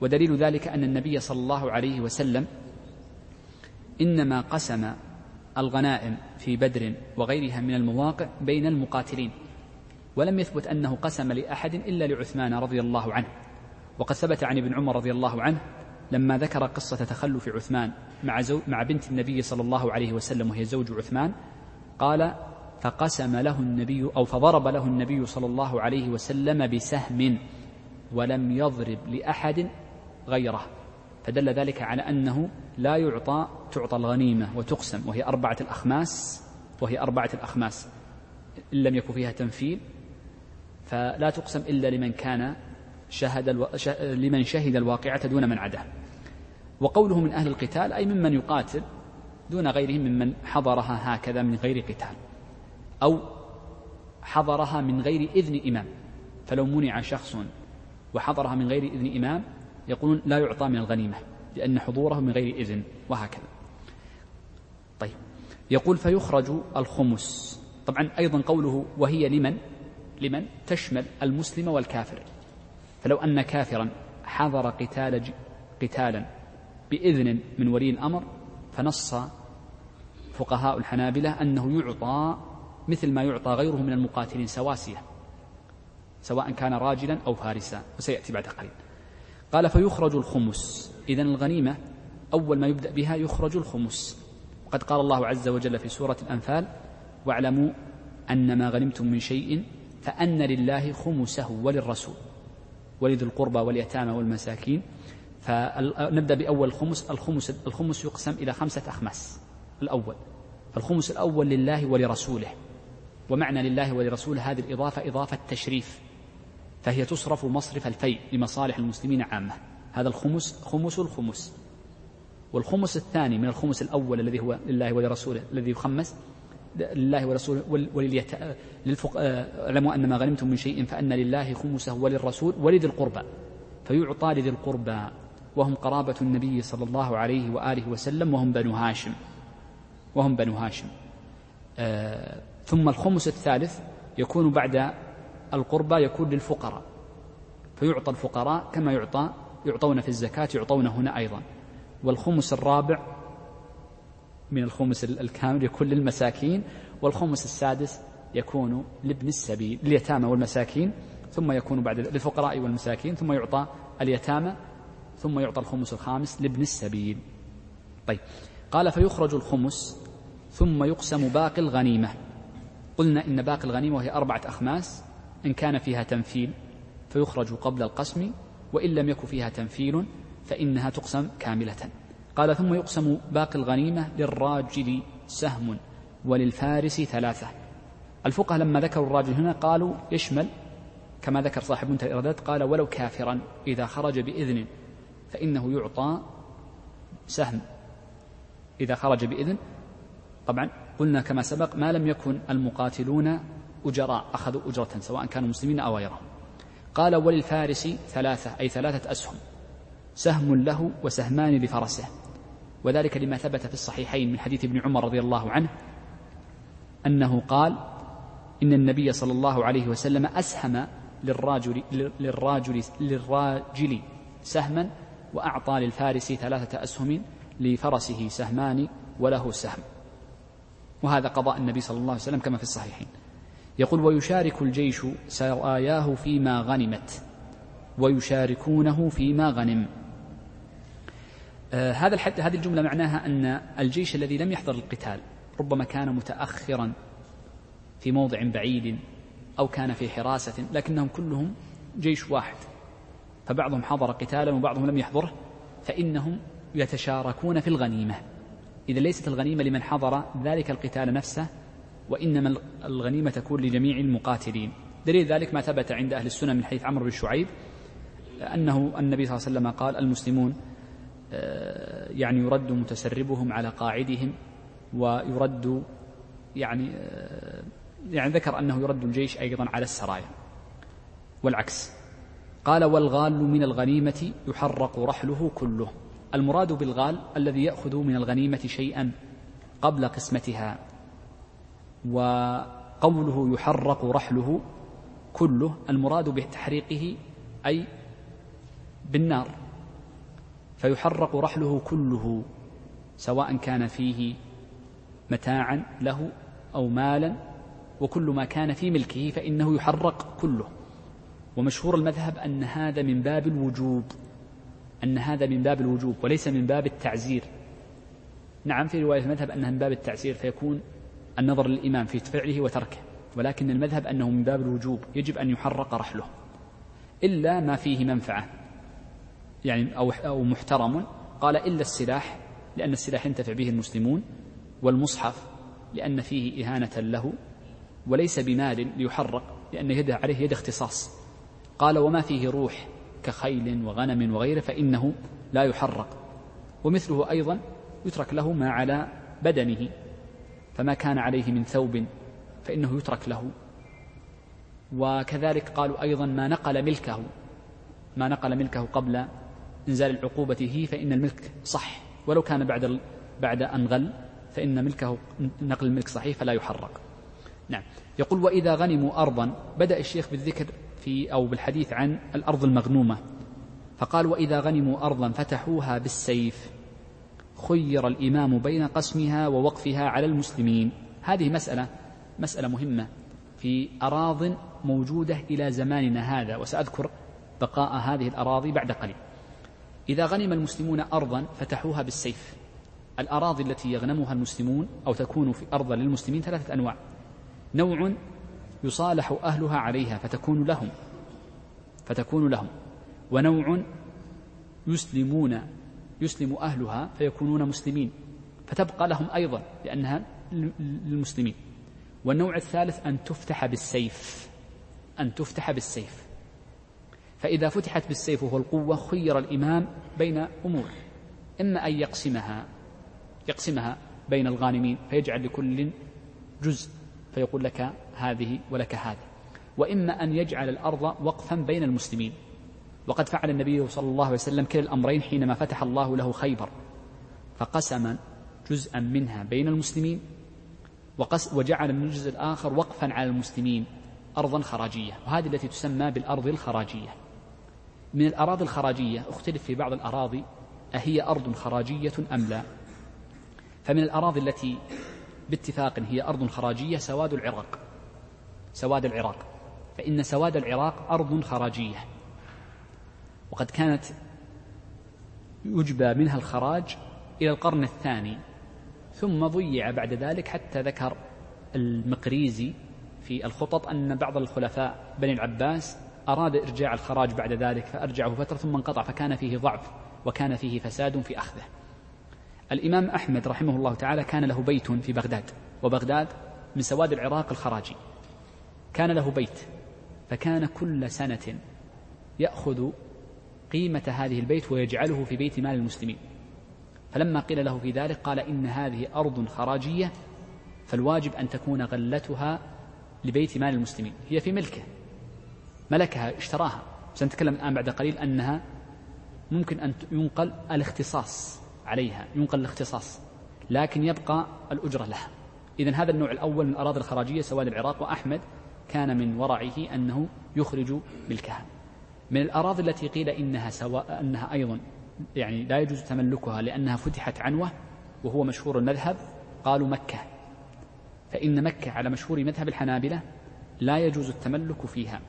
ودليل ذلك أن النبي صلى الله عليه وسلم إنما قسم الغنائم في بدر وغيرها من المواقع بين المقاتلين ولم يثبت أنه قسم لأحد إلا لعثمان رضي الله عنه. وقد ثبت عن ابن عمر رضي الله عنه لما ذكر قصة تخلف عثمان مع, زو مع بنت النبي صلى الله عليه وسلم وهي زوج عثمان قال فقسم له النبي أو فضرب له النبي صلى الله عليه وسلم بسهم ولم يضرب لأحد غيره. فدل ذلك على أنه لا يعطى تعطى الغنيمة وتقسم وهي أربعة الأخماس وهي أربعة الأخماس إن لم يكن فيها تنفيذ فلا تقسم إلا لمن كان شهد ألو... ش... لمن شهد الواقعة دون من عداه. وقوله من أهل القتال أي ممن يقاتل دون غيرهم ممن حضرها هكذا من غير قتال. أو حضرها من غير إذن إمام. فلو منع شخص وحضرها من غير إذن إمام يقولون لا يعطى من الغنيمة لأن حضوره من غير إذن وهكذا. طيب. يقول فيخرج الخمس. طبعا أيضا قوله وهي لمن؟ لمن؟ تشمل المسلم والكافر. فلو أن كافرا حضر قتال قتالا بإذن من ولي الأمر فنص فقهاء الحنابلة أنه يعطى مثل ما يعطى غيره من المقاتلين سواسية سواء كان راجلا أو فارسا وسيأتي بعد قليل. قال فيخرج الخمس. إذا الغنيمة أول ما يبدأ بها يخرج الخمس. وقد قال الله عز وجل في سورة الأنفال واعلموا أن ما غنمتم من شيء فأن لله خمسه وللرسول. ولذي القربى واليتامى والمساكين. فنبدأ بأول الخمس الخمس الخمس يقسم إلى خمسة أخماس. الأول الخمس الأول لله ولرسوله. ومعنى لله ولرسوله هذه الإضافة إضافة تشريف. فهي تصرف مصرف الفيء لمصالح المسلمين عامة. هذا الخمس خمس الخمس. والخمس الثاني من الخمس الأول الذي هو لله ولرسوله الذي يخمس لله ورسوله ولليت... للفق... اعلموا أن ما غنمتم من شيء فأن لله خمسه وللرسول ولذي القربى فيعطى لذي القربى وهم قرابة النبي صلى الله عليه وآله وسلم وهم بنو هاشم وهم بنو هاشم. آه ثم الخمس الثالث يكون بعد القربى يكون للفقراء فيعطى الفقراء كما يعطى يعطون في الزكاة يعطون هنا أيضا. والخمس الرابع من الخمس الكامل يكون للمساكين والخمس السادس يكون لابن السبيل لليتامى والمساكين ثم يكون بعد للفقراء والمساكين ثم يعطى اليتامى ثم يعطى الخمس الخامس لابن السبيل. طيب. قال فيخرج الخمس ثم يقسم باقي الغنيمة. قلنا إن باقي الغنيمة وهي أربعة أخماس إن كان فيها تنفيل فيخرج قبل القسم وإن لم يكن فيها تنفيل فإنها تقسم كاملة. قال ثم يقسم باقي الغنيمة للراجل سهم وللفارس ثلاثة. الفقهاء لما ذكروا الراجل هنا قالوا يشمل كما ذكر صاحب منتهى الإرادات قال ولو كافرا إذا خرج بإذن فإنه يعطى سهم إذا خرج بإذن. طبعا قلنا كما سبق ما لم يكن المقاتلون أجراء أخذوا أجرة سواء كانوا مسلمين أو غيرهم. قال وللفارس ثلاثة أي ثلاثة أسهم سهم له وسهمان لفرسه. وذلك لما ثبت في الصحيحين من حديث ابن عمر رضي الله عنه أنه قال إن النبي صلى الله عليه وسلم أسهم للراجل للراجل للراجل سهما وأعطى للفارس ثلاثة أسهم لفرسه سهمان وله سهم. وهذا قضاء النبي صلى الله عليه وسلم كما في الصحيحين. يقول ويشارك الجيش سراياه فيما غنمت ويشاركونه فيما غنم. هذا الحد هذه الجملة معناها أن الجيش الذي لم يحضر القتال ربما كان متأخرا في موضع بعيد أو كان في حراسة لكنهم كلهم جيش واحد. فبعضهم حضر قتالا وبعضهم لم يحضره فإنهم يتشاركون في الغنيمة. إذا ليست الغنيمة لمن حضر ذلك القتال نفسه وإنما الغنيمة تكون لجميع المقاتلين. دليل ذلك ما ثبت عند أهل السنة من حديث عمرو بن شعيب أنه النبي صلى الله عليه وسلم قال المسلمون آه، يعني يرد متسربهم على قاعدهم ويرد يعني آه، يعني ذكر أنه يرد الجيش أيضا على السرايا والعكس. قال والغال من الغنيمة يحرق رحله كله. المراد بالغال الذي يأخذ من الغنيمة شيئا قبل قسمتها وقوله يحرق رحله كله المراد بتحريقه أي بالنار. فيحرق رحله كله سواء كان فيه متاعا له أو مالا وكل ما كان في ملكه فإنه يحرق كله. ومشهور المذهب أن هذا من باب الوجوب أن هذا من باب الوجوب وليس من باب التعزير. نعم في رواية المذهب أنها من باب التعزير فيكون النظر للإمام في فعله وتركه. ولكن المذهب أنه من باب الوجوب يجب أن يحرق رحله. إلا ما فيه منفعة. يعني أو أو محترم. قال إلا السلاح لأن السلاح ينتفع به المسلمون والمصحف لأن فيه إهانة له وليس بمال ليحرق لأن يده عليه يد اختصاص. قال وما فيه روح كخيل وغنم وغيره فإنه لا يحرق. ومثله أيضا يترك له ما على بدنه فما كان عليه من ثوب فإنه يترك له. وكذلك قالوا أيضا ما نقل ملكه ما نقل ملكه قبل إنزال العقوبة فيه فإن الملك صح. ولو كان بعد بعد أن غل فإن ملكه نقل الملك صحيح فلا يحرق. نعم. يقول وإذا غنموا أرضا بدأ الشيخ بالذكر في أو بالحديث عن الأرض المغنومة. فقال وإذا غنموا أرضا فتحوها بالسيف. خير الإمام بين قسمها ووقفها على المسلمين. هذه مسألة مسألة مهمة في أراض موجودة إلى زماننا هذا. وسأذكر بقاء هذه الأراضي بعد قليل. إذا غنم المسلمون أرضا فتحوها بالسيف. الأراضي التي يغنمها المسلمون أو تكون في أرض للمسلمين ثلاثة أنواع. نوع يصالح أهلها عليها فتكون لهم. فتكون لهم. ونوع يسلمون يسلم أهلها فيكونون مسلمين. فتبقى لهم أيضا لأنها للمسلمين. والنوع الثالث أن تفتح بالسيف. أن تفتح بالسيف. فإذا فتحت بالسيف وهو القوة خير الإمام بين أمور. إما أن يقسمها يقسمها بين الغانمين فيجعل لكل جزء فيقول لك هذه ولك هذه وإما أن يجعل الأرض وقفا بين المسلمين. وقد فعل النبي صلى الله عليه وسلم كلا الأمرين حينما فتح الله له خيبر. فقسم جزءا منها بين المسلمين وقس وجعل من الجزء الآخر وقفا على المسلمين أرضا خراجية. وهذه التي تسمى بالأرض الخراجية. من الأراضي الخراجية أختلف في بعض الأراضي أهي أرض خراجية أم لا؟ فمن الأراضي التي باتفاق هي أرض خراجية سواد العراق. سواد العراق. فإن سواد العراق أرض خراجية. وقد كانت يجبى منها الخراج إلى القرن الثاني ثم ضيع بعد ذلك حتى ذكر المقريزي في الخطط أن بعض الخلفاء بني العباس أراد إرجاع الخراج بعد ذلك فأرجعه فترة ثم انقطع فكان فيه ضعف وكان فيه فساد في أخذه. الإمام أحمد رحمه الله تعالى كان له بيت في بغداد وبغداد من سواد العراق الخراجي. كان له بيت فكان كل سنة يأخذ قيمة هذه البيت ويجعله في بيت مال المسلمين. فلما قيل له في ذلك قال إن هذه أرض خراجية فالواجب أن تكون غلتها لبيت مال المسلمين. هي في ملكه. ملكها اشتراها. سنتكلم الآن بعد قليل أنها ممكن أن ينقل الاختصاص عليها ينقل الاختصاص لكن يبقى الأجرة لها. إذا هذا النوع الأول من الأراضي الخراجية سواد العراق وأحمد كان من ورعه أنه يخرج ملكها من الأراضي التي قيل إنها سواء أنها أيضا يعني لا يجوز تملكها لأنها فتحت عنوة وهو مشهور المذهب قالوا مكة. فإن مكة على مشهور مذهب الحنابلة لا يجوز التملك فيها.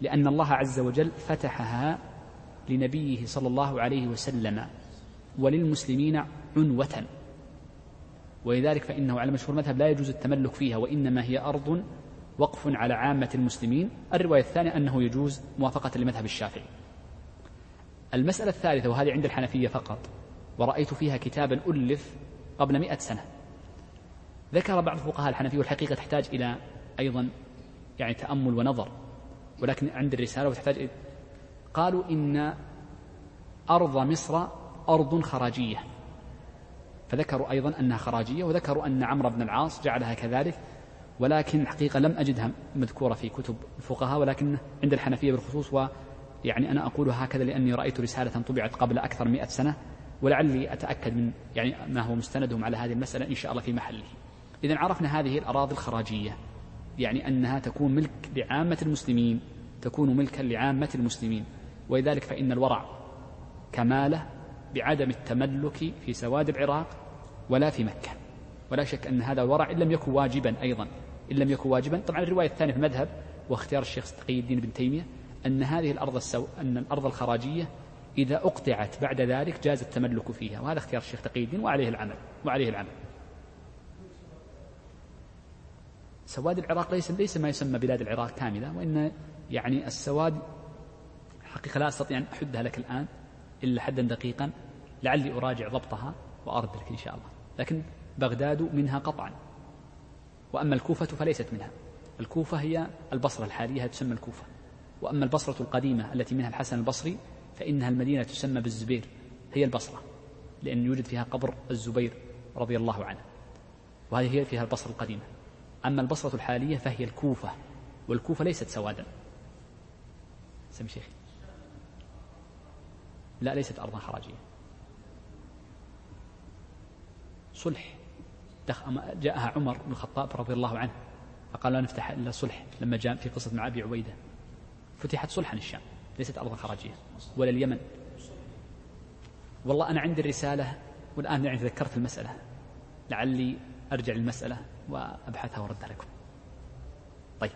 لأن الله عز وجل فتحها لنبيه صلى الله عليه وسلم وللمسلمين عنوة. ولذلك فإنه على مشهور المذهب لا يجوز التملك فيها وإنما هي أرض وقف على عامة المسلمين. الرواية الثانية أنه يجوز موافقة لمذهب الشافعي. المسألة الثالثة وهذه عند الحنفية فقط ورأيت فيها كتابا ألف قبل مئة سنة. ذكر بعض فقهاء الحنفية والحقيقة تحتاج إلى أيضا يعني تأمل ونظر. ولكن عند الرسالة وتحتاج قالوا إن أرض مصر أرض خراجية. فذكروا أيضا أنها خراجية وذكروا أن عمرو بن العاص جعلها كذلك ولكن الحقيقة لم أجدها مذكورة في كتب الفقهاء ولكن عند الحنفية بالخصوص ويعني أنا أقول هكذا لأني رأيت رسالة طبعت قبل أكثر مئة سنة ولعلي أتأكد من يعني ما هو مستندهم على هذه المسألة إن شاء الله في محله. إذا عرفنا هذه الأراضي الخراجية. يعني أنها تكون ملك لعامة المسلمين تكون ملكا لعامة المسلمين. ولذلك فإن الورع كمالة بعدم التملك في سواد العراق ولا في مكة. ولا شك أن هذا الورع إن لم يكن واجبا أيضا. إن لم يكن واجبا طبعا الرواية الثانية في المذهب واختيار الشيخ تقي الدين بن تيمية أن هذه الأرض السو... أن الأرض الخراجية إذا أقطعت بعد ذلك جاز التملك فيها. وهذا اختيار الشيخ تقي الدين وعليه العمل وعليه العمل. سواد العراق ليس ليس ما يسمى بلاد العراق كاملة وإن يعني السواد حقيقة لا أستطيع أن أحدها لك الآن إلا حدا دقيقا لعلي أراجع ضبطها وأرد لك إن شاء الله. لكن بغداد منها قطعا وأما الكوفة فليست منها. الكوفة هي البصرة الحالية تسمى الكوفة. وأما البصرة القديمة التي منها الحسن البصري فإنها المدينة تسمى بالزبير هي البصرة لأن يوجد فيها قبر الزبير رضي الله عنه. وهذه هي فيها البصرة القديمة. أما البصرة الحالية فهي الكوفة والكوفة ليست سوادا. سمي شيخي. لا ليست أرضا خراجية. صلح. جاءها عمر بن الخطاب رضي الله عنه فقال لا نفتح إلا صلح لما جاء في قصة مع أبي عبيدة. فتحت صلحا الشام ليست أرضا خراجية ولا اليمن. والله أنا عندي الرسالة والآن يعني تذكرت المسألة لعلي أرجع للمسألة. وأبحثها وأردها لكم طيب.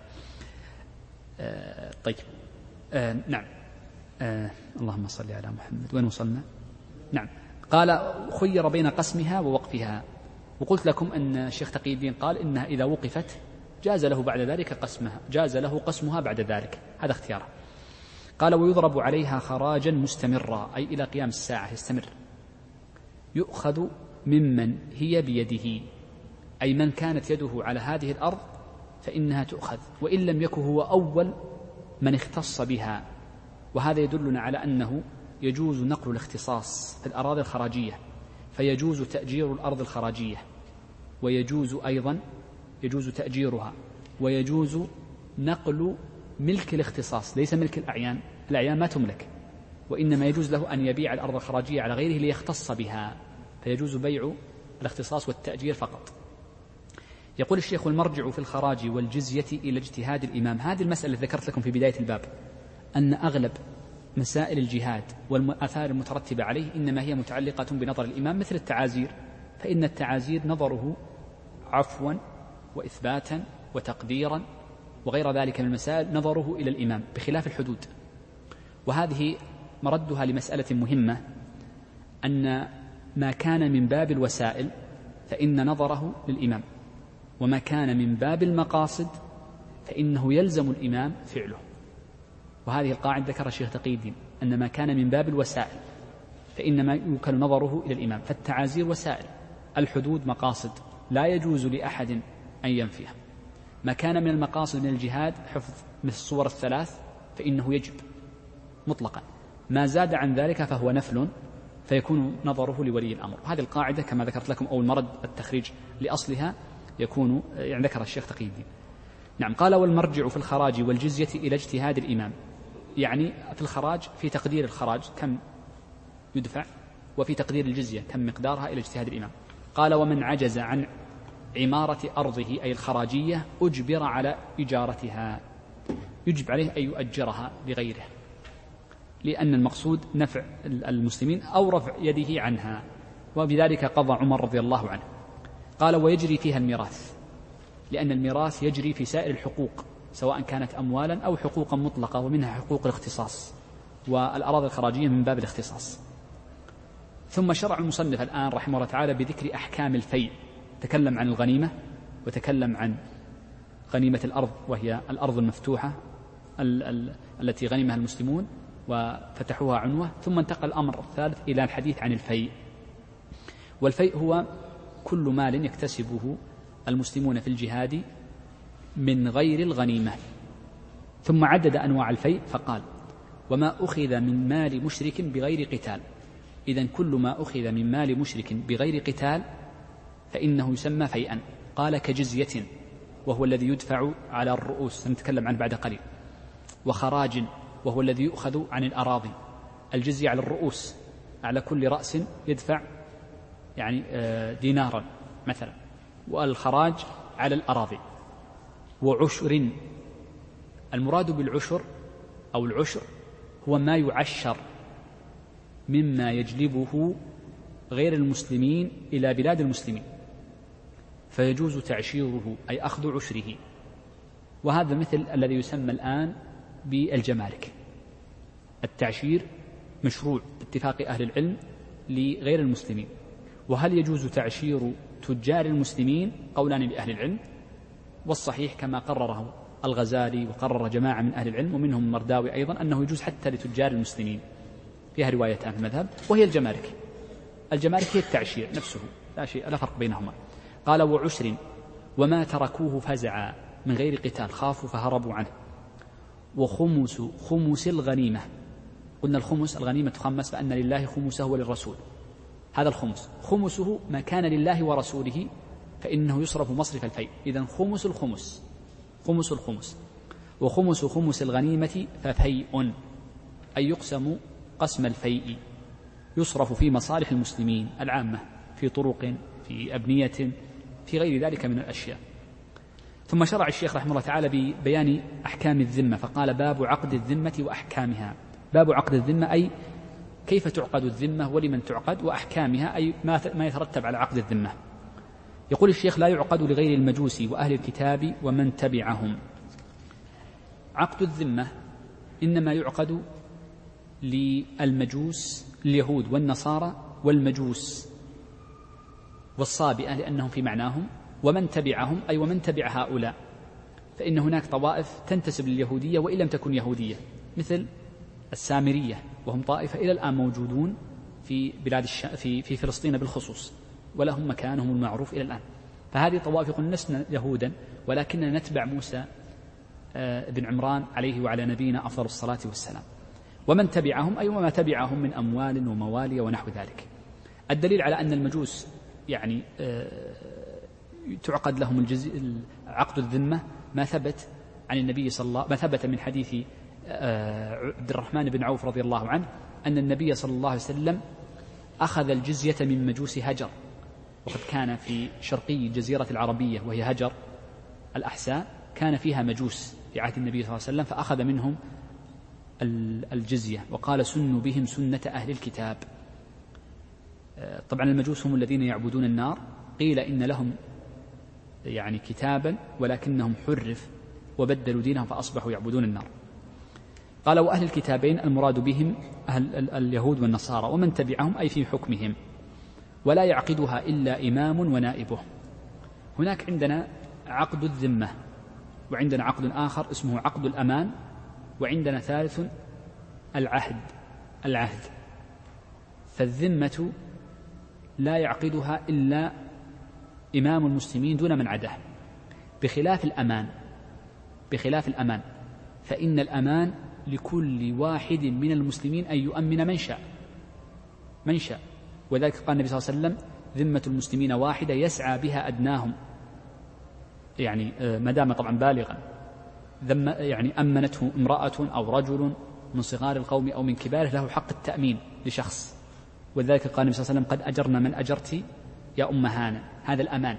آه طيب. آه نعم. آه اللهم صل على محمد. وين وصلنا؟ نعم. قال خير بين قسمها ووقفها. وقلت لكم أن الشيخ تقي الدين قال إنها إذا وقفت جاز له بعد ذلك قسمها جاز له قسمها بعد ذلك. هذا اختياره. قال ويضرب عليها خراجا مستمرا أي إلى قيام الساعة يستمر. يؤخذ ممن هي بيده. أي من كانت يده على هذه الأرض فإنها تؤخذ وإن لم يكن هو أول من اختص بها. وهذا يدلنا على أنه يجوز نقل الاختصاص في الأراضي الخراجية فيجوز تأجير الأرض الخراجية ويجوز أيضا يجوز تأجيرها ويجوز نقل ملك الاختصاص ليس ملك الأعيان الأعيان ما تملك وإنما يجوز له أن يبيع الأرض الخراجية على غيره ليختص بها فيجوز بيع الاختصاص والتأجير فقط. يقول الشيخ المرجع في الخراج والجزية إلى اجتهاد الإمام. هذه المسألة التي ذكرت لكم في بداية الباب. أن أغلب مسائل الجهاد والآثار المترتبة عليه إنما هي متعلقة بنظر الإمام مثل التعازير. فإن التعازير نظره عفوا وإثباتا وتقديرا وغير ذلك من المسائل نظره إلى الإمام بخلاف الحدود. وهذه مردها لمسألة مهمة أن ما كان من باب الوسائل فإن نظره للإمام. وما كان من باب المقاصد فإنه يلزم الإمام فعله. وهذه القاعدة ذكر الشيخ تقي الدين أن ما كان من باب الوسائل فإنما يوكل نظره إلى الإمام فالتعازير وسائل الحدود مقاصد لا يجوز لأحد أن ينفيها. ما كان من المقاصد من الجهاد حفظ مثل الصور الثلاث فإنه يجب مطلقا. ما زاد عن ذلك فهو نفل فيكون نظره لولي الأمر. هذه القاعدة كما ذكرت لكم أو المرد التخريج لأصلها يكون يعني ذكر الشيخ تقي الدين نعم قال والمرجع في الخراج والجزية إلى اجتهاد الإمام. يعني في الخراج في تقدير الخراج كم يدفع وفي تقدير الجزية كم مقدارها إلى اجتهاد الإمام. قال ومن عجز عن عمارة أرضه أي الخراجية أجبر على إجارتها. يجب عليه أن يؤجرها لغيره لأن المقصود نفع المسلمين أو رفع يده عنها. وبذلك قضى عمر رضي الله عنه. قال ويجري فيها الميراث لأن الميراث يجري في سائر الحقوق سواء كانت أموالا أو حقوقا مطلقة ومنها حقوق الاختصاص والأراضي الخراجية من باب الاختصاص. ثم شرع المصنف الآن رحمه الله تعالى بذكر أحكام الفيء تكلم عن الغنيمة وتكلم عن غنيمة الأرض وهي الأرض المفتوحة ال ال التي غنمها المسلمون وفتحوها عنوة ثم انتقل الأمر الثالث إلى الحديث عن الفيء. والفيء هو كل مال يكتسبه المسلمون في الجهاد من غير الغنيمة. ثم عدد أنواع الفيء فقال وما أخذ من مال مشرك بغير قتال. إذا كل ما أخذ من مال مشرك بغير قتال فإنه يسمى فيئا. قال كجزية وهو الذي يدفع على الرؤوس. سنتكلم عنه بعد قليل. وخراج وهو الذي يؤخذ عن الأراضي. الجزية على الرؤوس على كل رأس يدفع يعني آه، دينارا مثلا. والخراج على الأراضي. وعشر. المراد بالعشر أو العشر هو ما يعشر مما يجلبه غير المسلمين إلى بلاد المسلمين. فيجوز تعشيره أي أخذ عشره. وهذا مثل الذي يسمى الآن بالجمارك. التعشير مشروع باتفاق أهل العلم لغير المسلمين. وهل يجوز تعشير تجار المسلمين قولان لأهل العلم؟ والصحيح كما قرره الغزالي وقرر جماعة من أهل العلم ومنهم المرداوي أيضا أنه يجوز حتى لتجار المسلمين. فيها روايتان في المذهب وهي الجمارك. الجمارك هي التعشير نفسه لا شيء لا فرق بينهما. قال وعشر وما تركوه فزعا من غير قتال خافوا فهربوا عنه. وخمس خمس الغنيمة. قلنا الخمس الغنيمة تخمس فأن لله خمسه وللرسول. هذا الخمس. خمسه ما كان لله ورسوله فإنه يصرف مصرف الفيء. إذا خمس الخمس. خمس الخمس. وخمس خمس الغنيمة ففيء أي يقسم قسم الفيء. يصرف في مصالح المسلمين العامة في طرق في أبنية في غير ذلك من الأشياء. ثم شرع الشيخ رحمه الله تعالى ببيان أحكام الذمة فقال باب عقد الذمة وأحكامها. باب عقد الذمة أي كيف تعقد الذمة ولمن تعقد وأحكامها أي ما يترتب على عقد الذمة. يقول الشيخ لا يعقد لغير المجوس وأهل الكتاب ومن تبعهم. عقد الذمة إنما يعقد للمجوس اليهود والنصارى والمجوس والصابئة لأنهم في معناهم ومن تبعهم أي ومن تبع هؤلاء. فإن هناك طوائف تنتسب لليهودية وإن لم تكن يهودية مثل السامرية وهم طائفة إلى الآن موجودون في بلاد الش... في في فلسطين بالخصوص ولهم مكانهم المعروف إلى الآن. فهذه طوائف يقول لسنا يهودا ولكننا نتبع موسى آه، بن عمران عليه وعلى نبينا أفضل الصلاة والسلام. ومن تبعهم أي وما تبعهم من أموال وموالي ونحو ذلك. الدليل على أن المجوس يعني آه، تعقد لهم الجزء عقد الذمة ما ثبت عن النبي صلى الله ما ثبت من حديث عبد الرحمن بن عوف رضي الله عنه أن النبي صلى الله عليه وسلم أخذ الجزية من مجوس هجر. وقد كان في شرقي الجزيرة العربية وهي هجر الأحساء كان فيها مجوس في عهد النبي صلى الله عليه وسلم فأخذ منهم الجزية. وقال سنوا بهم سنة أهل الكتاب. آه، طبعا المجوس هم الذين يعبدون النار. قيل إن لهم يعني كتابا ولكنهم حرف وبدلوا دينهم فأصبحوا يعبدون النار. قال وأهل الكتابين المراد بهم أهل اليهود والنصارى ومن تبعهم أي في حكمهم. ولا يعقدها إلا إمام ونائبه. هناك عندنا عقد الذمة وعندنا عقد آخر اسمه عقد الأمان وعندنا ثالث العهد العهد. فالذمة لا يعقدها إلا إمام المسلمين دون من عداه. بخلاف الأمان بخلاف الأمان فإن الأمان لكل واحد من المسلمين أن يؤمن من شاء. من شاء. وذلك قال النبي صلى الله عليه وسلم ذمة المسلمين واحدة يسعى بها أدناهم. يعني آه، ما دام طبعا بالغا. ذم يعني أمنته امرأة أو رجل من صغار القوم أو من كباره له حق التأمين لشخص. ولذلك قال النبي صلى الله عليه وسلم قد أجرنا من أجرت يا أم هانة هذا الأمان.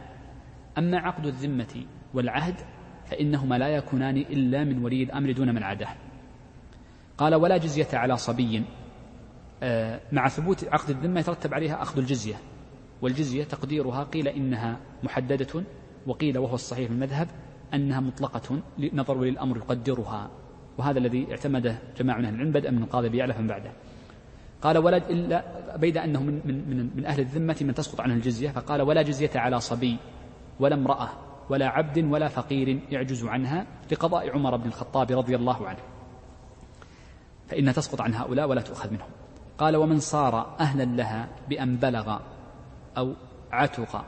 أما عقد الذمة والعهد فإنهما لا يكونان إلا من ولي الأمر دون من عاده قال ولا جزية على صبي. آه، مع ثبوت عقد الذمة يترتب عليها أخذ الجزية والجزية تقديرها قيل إنها محددة وقيل وهو الصحيح في المذهب أنها مطلقة نظر ولي الأمر يقدرها وهذا الذي اعتمده جماعة من أهل العلم بدءا من القاضي بيعلى فمن بعده. قال ولا إلا بيد أنه من, من, من, من أهل الذمة من تسقط عنه الجزية فقال ولا جزية على صبي ولا امرأة ولا عبد ولا فقير يعجز عنها لقضاء عمر بن الخطاب رضي الله عنه. فإنها تسقط عن هؤلاء ولا تؤخذ منهم. قال ومن صار أهلا لها بأن بلغ أو عتق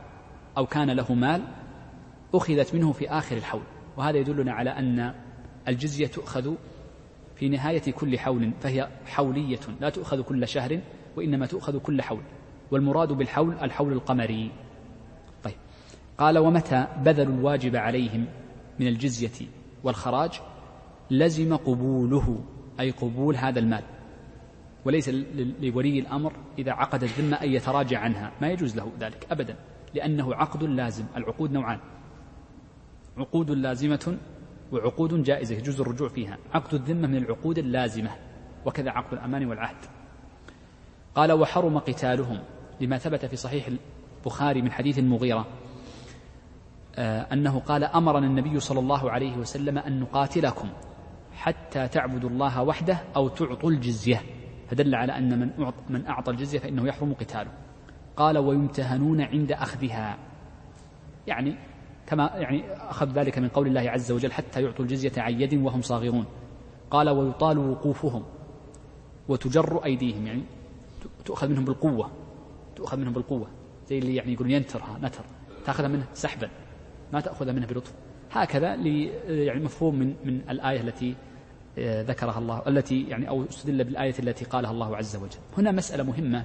أو كان له مال أخذت منه في آخر الحول. وهذا يدلنا على أن الجزية تؤخذ في نهاية كل حول فهي حولية لا تؤخذ كل شهر وإنما تؤخذ كل حول. والمراد بالحول الحول القمري. طيب. قال ومتى بذلوا الواجب عليهم من الجزية والخراج؟ لزم قبوله. أي قبول هذا المال. وليس لولي الأمر إذا عقد الذمة أن يتراجع عنها. ما يجوز له ذلك أبدا لأنه عقد لازم العقود نوعان. عقود لازمة وعقود جائزة يجوز الرجوع فيها. عقد الذمة من العقود اللازمة وكذا عقد الأمان والعهد. قال وحرم قتالهم لما ثبت في صحيح البخاري من حديث المغيرة آه، أنه قال أمرنا النبي صلى الله عليه وسلم أن نقاتلكم. حتى تعبدوا الله وحده أو تعطوا الجزية. فدل على أن من أعطى, من أعطى الجزية فإنه يحرم قتاله. قال ويمتهنون عند أخذها. يعني كما يعني أخذ ذلك من قول الله عز وجل حتى يعطوا الجزية عن يد وهم صاغرون. قال ويطال وقوفهم وتجر أيديهم. يعني تؤخذ منهم بالقوة. تؤخذ منهم بالقوة. زي اللي يعني يقولون ينترها نتر. تأخذ منه سحبا. ما تأخذ منه بلطف. هكذا يعني مفهوم من من الآية التي ذكرها الله التي يعني أو استدل بالآية التي قالها الله عز وجل. هنا مسألة مهمة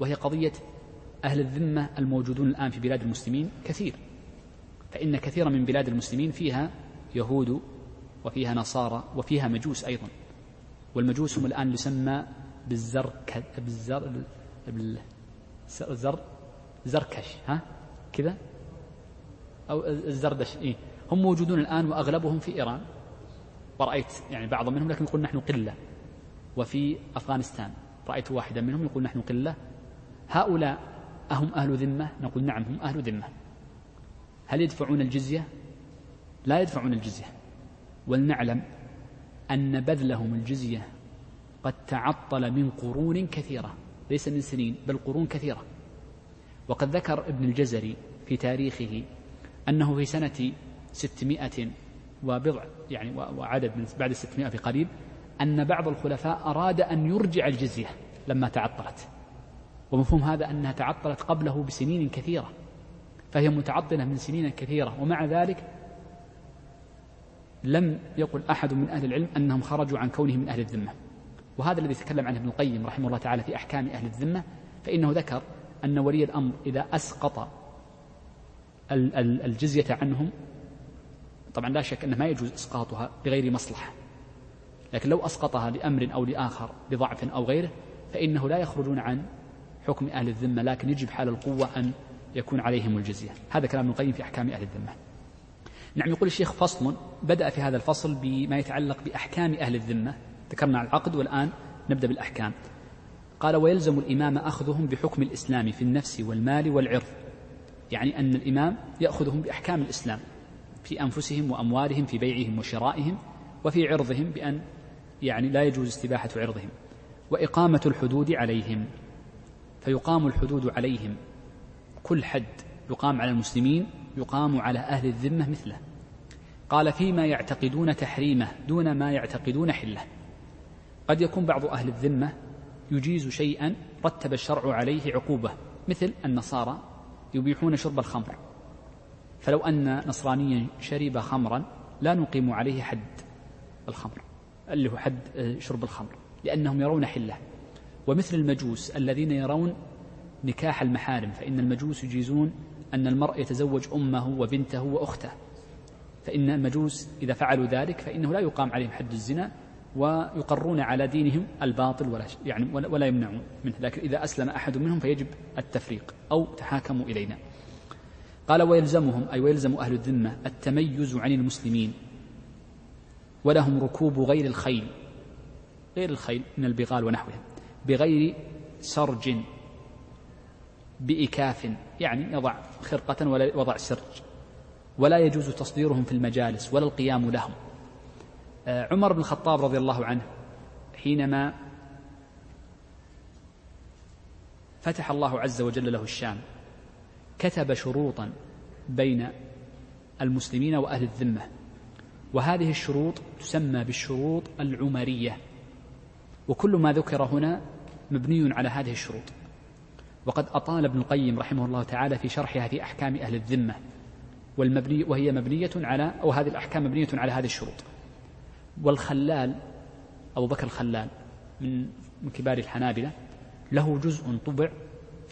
وهي قضية أهل الذمة الموجودون الآن في بلاد المسلمين كثير. فإن كثيرا من بلاد المسلمين فيها يهود وفيها نصارى وفيها مجوس أيضا. والمجوس هم الآن يسمى بالزرك بالزر بالزر زركش ها؟ كذا؟ أو الزردش إيه. هم موجودون الآن وأغلبهم في إيران. ورأيت يعني بعض منهم لكن يقول نحن قلة. وفي أفغانستان رأيت واحدا منهم يقول نحن قلة. هؤلاء أهم أهل ذمة؟ نقول نعم هم أهل ذمة. هل يدفعون الجزية؟ لا يدفعون الجزية. ولنعلم أن بذلهم الجزية قد تعطل من قرون كثيرة. ليس من سنين بل قرون كثيرة. وقد ذكر ابن الجزري في تاريخه أنه في سنة ستمائة وبضع يعني وعدد من بعد الستمائة في قريب أن بعض الخلفاء أراد أن يرجع الجزية لما تعطلت. ومفهوم هذا أنها تعطلت قبله بسنين كثيرة. فهي متعطلة من سنين كثيرة. ومع ذلك لم يقل أحد من أهل العلم أنهم خرجوا عن كونهم من أهل الذمة. وهذا الذي تكلم عنه ابن القيم رحمه الله تعالى في أحكام أهل الذمة فإنه ذكر أن ولي الأمر إذا أسقط الجزية عنهم طبعا لا شك أنه ما يجوز إسقاطها بغير مصلحة. لكن لو أسقطها لأمر أو لآخر لضعف أو غيره فإنه لا يخرجون عن حكم أهل الذمة لكن يجب حال القوة أن يكون عليهم الجزية. هذا كلام ابن القيم في أحكام أهل الذمة. نعم يقول الشيخ فصل بدأ في هذا الفصل بما يتعلق بأحكام أهل الذمة. ذكرنا العقد والآن نبدأ بالأحكام. قال ويلزم الإمام أخذهم بحكم الإسلام في النفس والمال والعرض. يعني أن الإمام يأخذهم بأحكام الإسلام. في أنفسهم وأموالهم في بيعهم وشرائهم وفي عرضهم بأن يعني لا يجوز استباحة عرضهم. وإقامة الحدود عليهم. فيقام الحدود عليهم. كل حد يقام على المسلمين يقام على أهل الذمة مثله. قال فيما يعتقدون تحريمه دون ما يعتقدون حله. قد يكون بعض أهل الذمة يجيز شيئا رتب الشرع عليه عقوبة مثل النصارى يبيحون شرب الخمر. فلو أن نصرانيا شرب خمرا لا نقيم عليه حد الخمر اللي هو حد آه، شرب الخمر لأنهم يرون حلة. ومثل المجوس الذين يرون نكاح المحارم فإن المجوس يجيزون أن المرء يتزوج أمه وبنته وأخته. فإن المجوس إذا فعلوا ذلك فإنه لا يقام عليهم حد الزنا ويقرون على دينهم الباطل ولا يعني ولا يمنعون منه لكن إذا أسلم أحد منهم فيجب التفريق أو تحاكموا إلينا. قال ويلزمهم أي ويلزم أهل الذمة التميز عن المسلمين ولهم ركوب غير الخيل غير الخيل من البغال ونحوها بغير سرج بإكاف يعني يضع خرقة ولا وضع سرج ولا يجوز تصديرهم في المجالس ولا القيام لهم. آه، عمر بن الخطاب رضي الله عنه حينما فتح الله عز وجل له الشام كتب شروطا بين المسلمين وأهل الذمة. وهذه الشروط تسمى بالشروط العمرية. وكل ما ذكر هنا مبني على هذه الشروط. وقد أطال ابن القيم رحمه الله تعالى في شرحها في أحكام أهل الذمة. والمبني وهي مبنية على أو هذه الأحكام مبنية على هذه الشروط. والخلال أبو بكر الخلال من من كبار الحنابلة له جزء طبع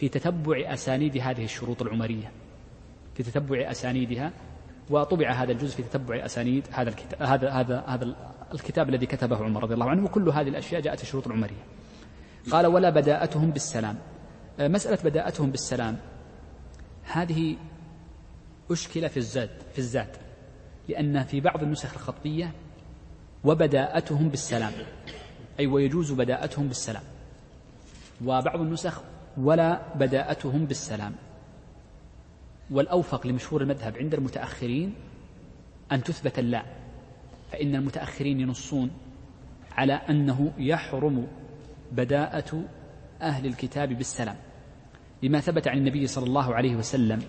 في تتبع أسانيد هذه الشروط العمرية. في تتبع أسانيدها وطبع هذا الجزء في تتبع أسانيد هذا الكتاب هذا هذا هذا الكتاب الذي كتبه عمر رضي الله عنه وكل هذه الأشياء جاءت الشروط العمرية. قال ولا بداءتهم بالسلام. آه، مسألة بداءتهم بالسلام هذه أشكل في الزاد في الزاد لأن في بعض النسخ الخطية وبداءتهم بالسلام أي ويجوز بداءتهم بالسلام. وبعض النسخ ولا بداءتهم بالسلام. والأوفق لمشهور المذهب عند المتأخرين أن تثبت اللا فإن المتأخرين ينصون على أنه يحرم بداءة أهل الكتاب بالسلام. لما ثبت عن النبي صلى الله عليه وسلم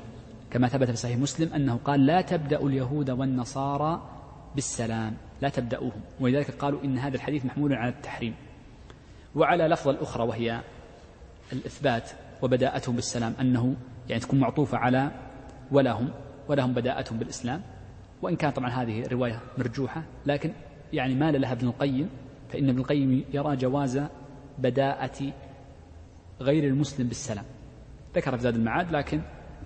كما ثبت في صحيح مسلم أنه قال لا تبدأ اليهود والنصارى بالسلام لا تبدأوهم. ولذلك قالوا إن هذا الحديث محمول على التحريم. وعلى لفظة الأخرى وهي الإثبات وبداءتهم بالسلام أنه يعني تكون معطوفة على ولهم ولهم بداءتهم بالإسلام. وإن كان طبعا هذه رواية مرجوحة لكن يعني مال لها ابن القيم فإن ابن القيم يرى جواز بداءة غير المسلم بالسلام. ذكر في زاد المعاد لكن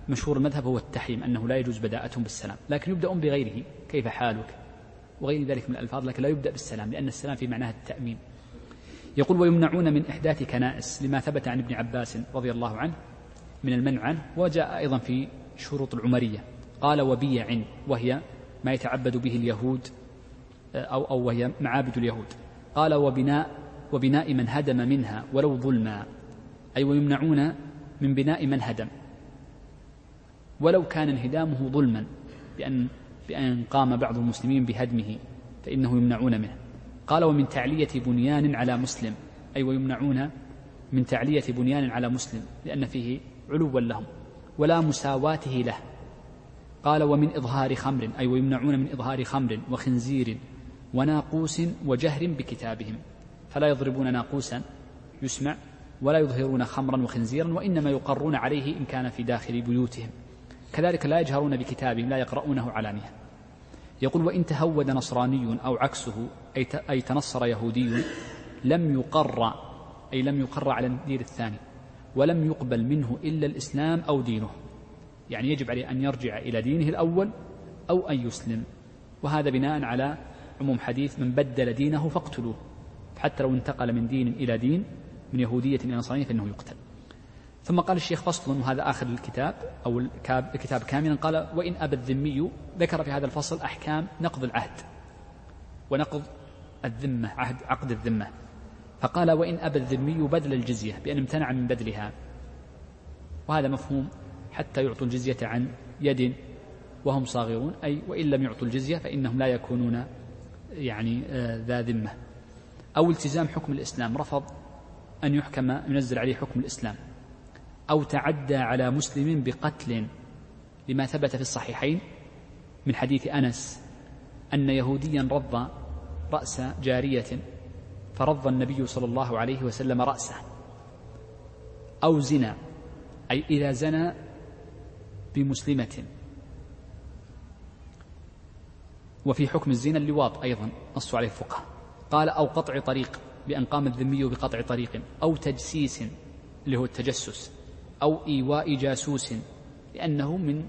مشهور المذهب هو التحريم أنه لا يجوز بداءتهم بالسلام. لكن يبدأون بغيره كيف حالك؟ وغير ذلك من الألفاظ لكن لا يبدأ بالسلام لأن السلام في معناه التأمين. يقول ويمنعون من إحداث كنائس لما ثبت عن ابن عباس رضي الله عنه من المنع عنه وجاء أيضا في شروط العمرية. قال وبيع وهي ما يتعبد به اليهود أو أو وهي معابد اليهود. قال وبناء وبناء من هدم منها ولو ظلما. أي ويمنعون من بناء من هدم ولو كان انهدامه ظلما بأن بأن قام بعض المسلمين بهدمه فإنه يمنعون منه. قال ومن تعلية بنيان على مسلم. أي ويمنعون من تعلية بنيان على مسلم لأن فيه علوا لهم ولا مساواته له. قال ومن إظهار خمر أي ويمنعون من إظهار خمر وخنزير وناقوس وجهر بكتابهم. فلا يضربون ناقوسا يسمع ولا يظهرون خمرا وخنزيرا وإنما يقرون عليه إن كان في داخل بيوتهم. كذلك لا يجهرون بكتابهم لا يقرؤونه علانية يقول وإن تهود نصراني أو عكسه أي تنصر يهودي لم يقر أي لم يقر على الدين الثاني ولم يقبل منه إلا الإسلام أو دينه. يعني يجب عليه أن يرجع إلى دينه الأول أو أن يسلم. وهذا بناء على عموم حديث من بدل دينه فاقتلوه. حتى لو انتقل من دين إلى دين من يهودية إلى نصرانية فإنه يقتل. ثم قال الشيخ فصل وهذا آخر الكتاب أو الكتاب كاملا قال وإن أبى الذمي ذكر في هذا الفصل أحكام نقض العهد ونقض الذمة عهد عقد الذمة. فقال وإن أبى الذمي بذل الجزية بأن امتنع من بذلها وهذا مفهوم حتى يعطوا الجزية عن يد وهم صاغرون أي وإن لم يعطوا الجزية فإنهم لا يكونون يعني آه، ذا ذمة. أو التزام حكم الإسلام رفض أن يحكم ينزل عليه حكم الإسلام. أو تعدى على مسلم بقتل لما ثبت في الصحيحين من حديث أنس أن يهوديا رض رأس جارية فرض النبي صلى الله عليه وسلم رأسه أو زنا أي إذا زنى بمسلمة. وفي حكم الزنا اللواط أيضا نصوا عليه الفقهاء. قال أو قطع طريق بأن قام الذمي بقطع طريق أو تجسيس اللي هو التجسس. أو إيواء جاسوس لأنه من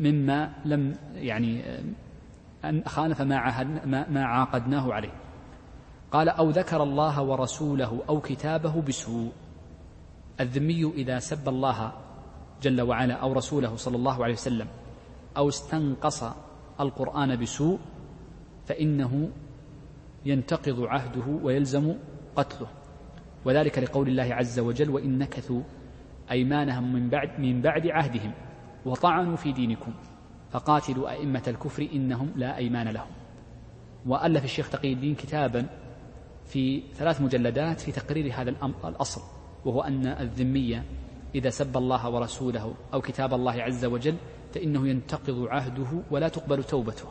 مما لم يعني أن خالف ما, عهدنا ما عاقدناه عليه. قال أو ذكر الله ورسوله أو كتابه بسوء. الذمي إذا سب الله جل وعلا أو رسوله صلى الله عليه وسلم أو استنقص القرآن بسوء فإنه ينتقض عهده ويلزم قتله. وذلك لقول الله عز وجل وإن نكثوا أيمانهم من بعد من بعد عهدهم وطعنوا في دينكم فقاتلوا أئمة الكفر إنهم لا أيمان لهم. وألف الشيخ تقي الدين كتابا في ثلاث مجلدات في تقرير هذا الأصل وهو أن الذمية إذا سب الله ورسوله أو كتاب الله عز وجل فإنه ينتقض عهده ولا تقبل توبته.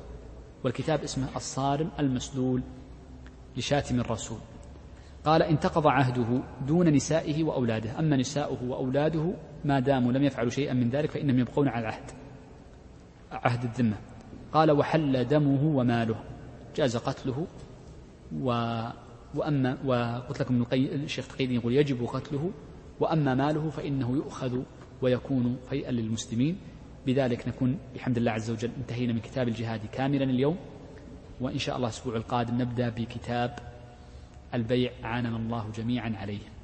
والكتاب اسمه الصارم المسلول لشاتم الرسول. قال انتقض عهده دون نسائه وأولاده. أما نساؤه وأولاده ما داموا لم يفعلوا شيئا من ذلك فإنهم يبقون على العهد عهد الذمة. قال وحل دمه وماله جاز قتله و وأما وقلت لكم الشيخ تقي يقول يجب قتله وأما ماله فإنه يؤخذ ويكون فيئا للمسلمين. بذلك نكون بحمد الله عز وجل انتهينا من كتاب الجهاد كاملا اليوم وإن شاء الله الأسبوع القادم نبدأ بكتاب البيع عاننا الله جميعا عليه.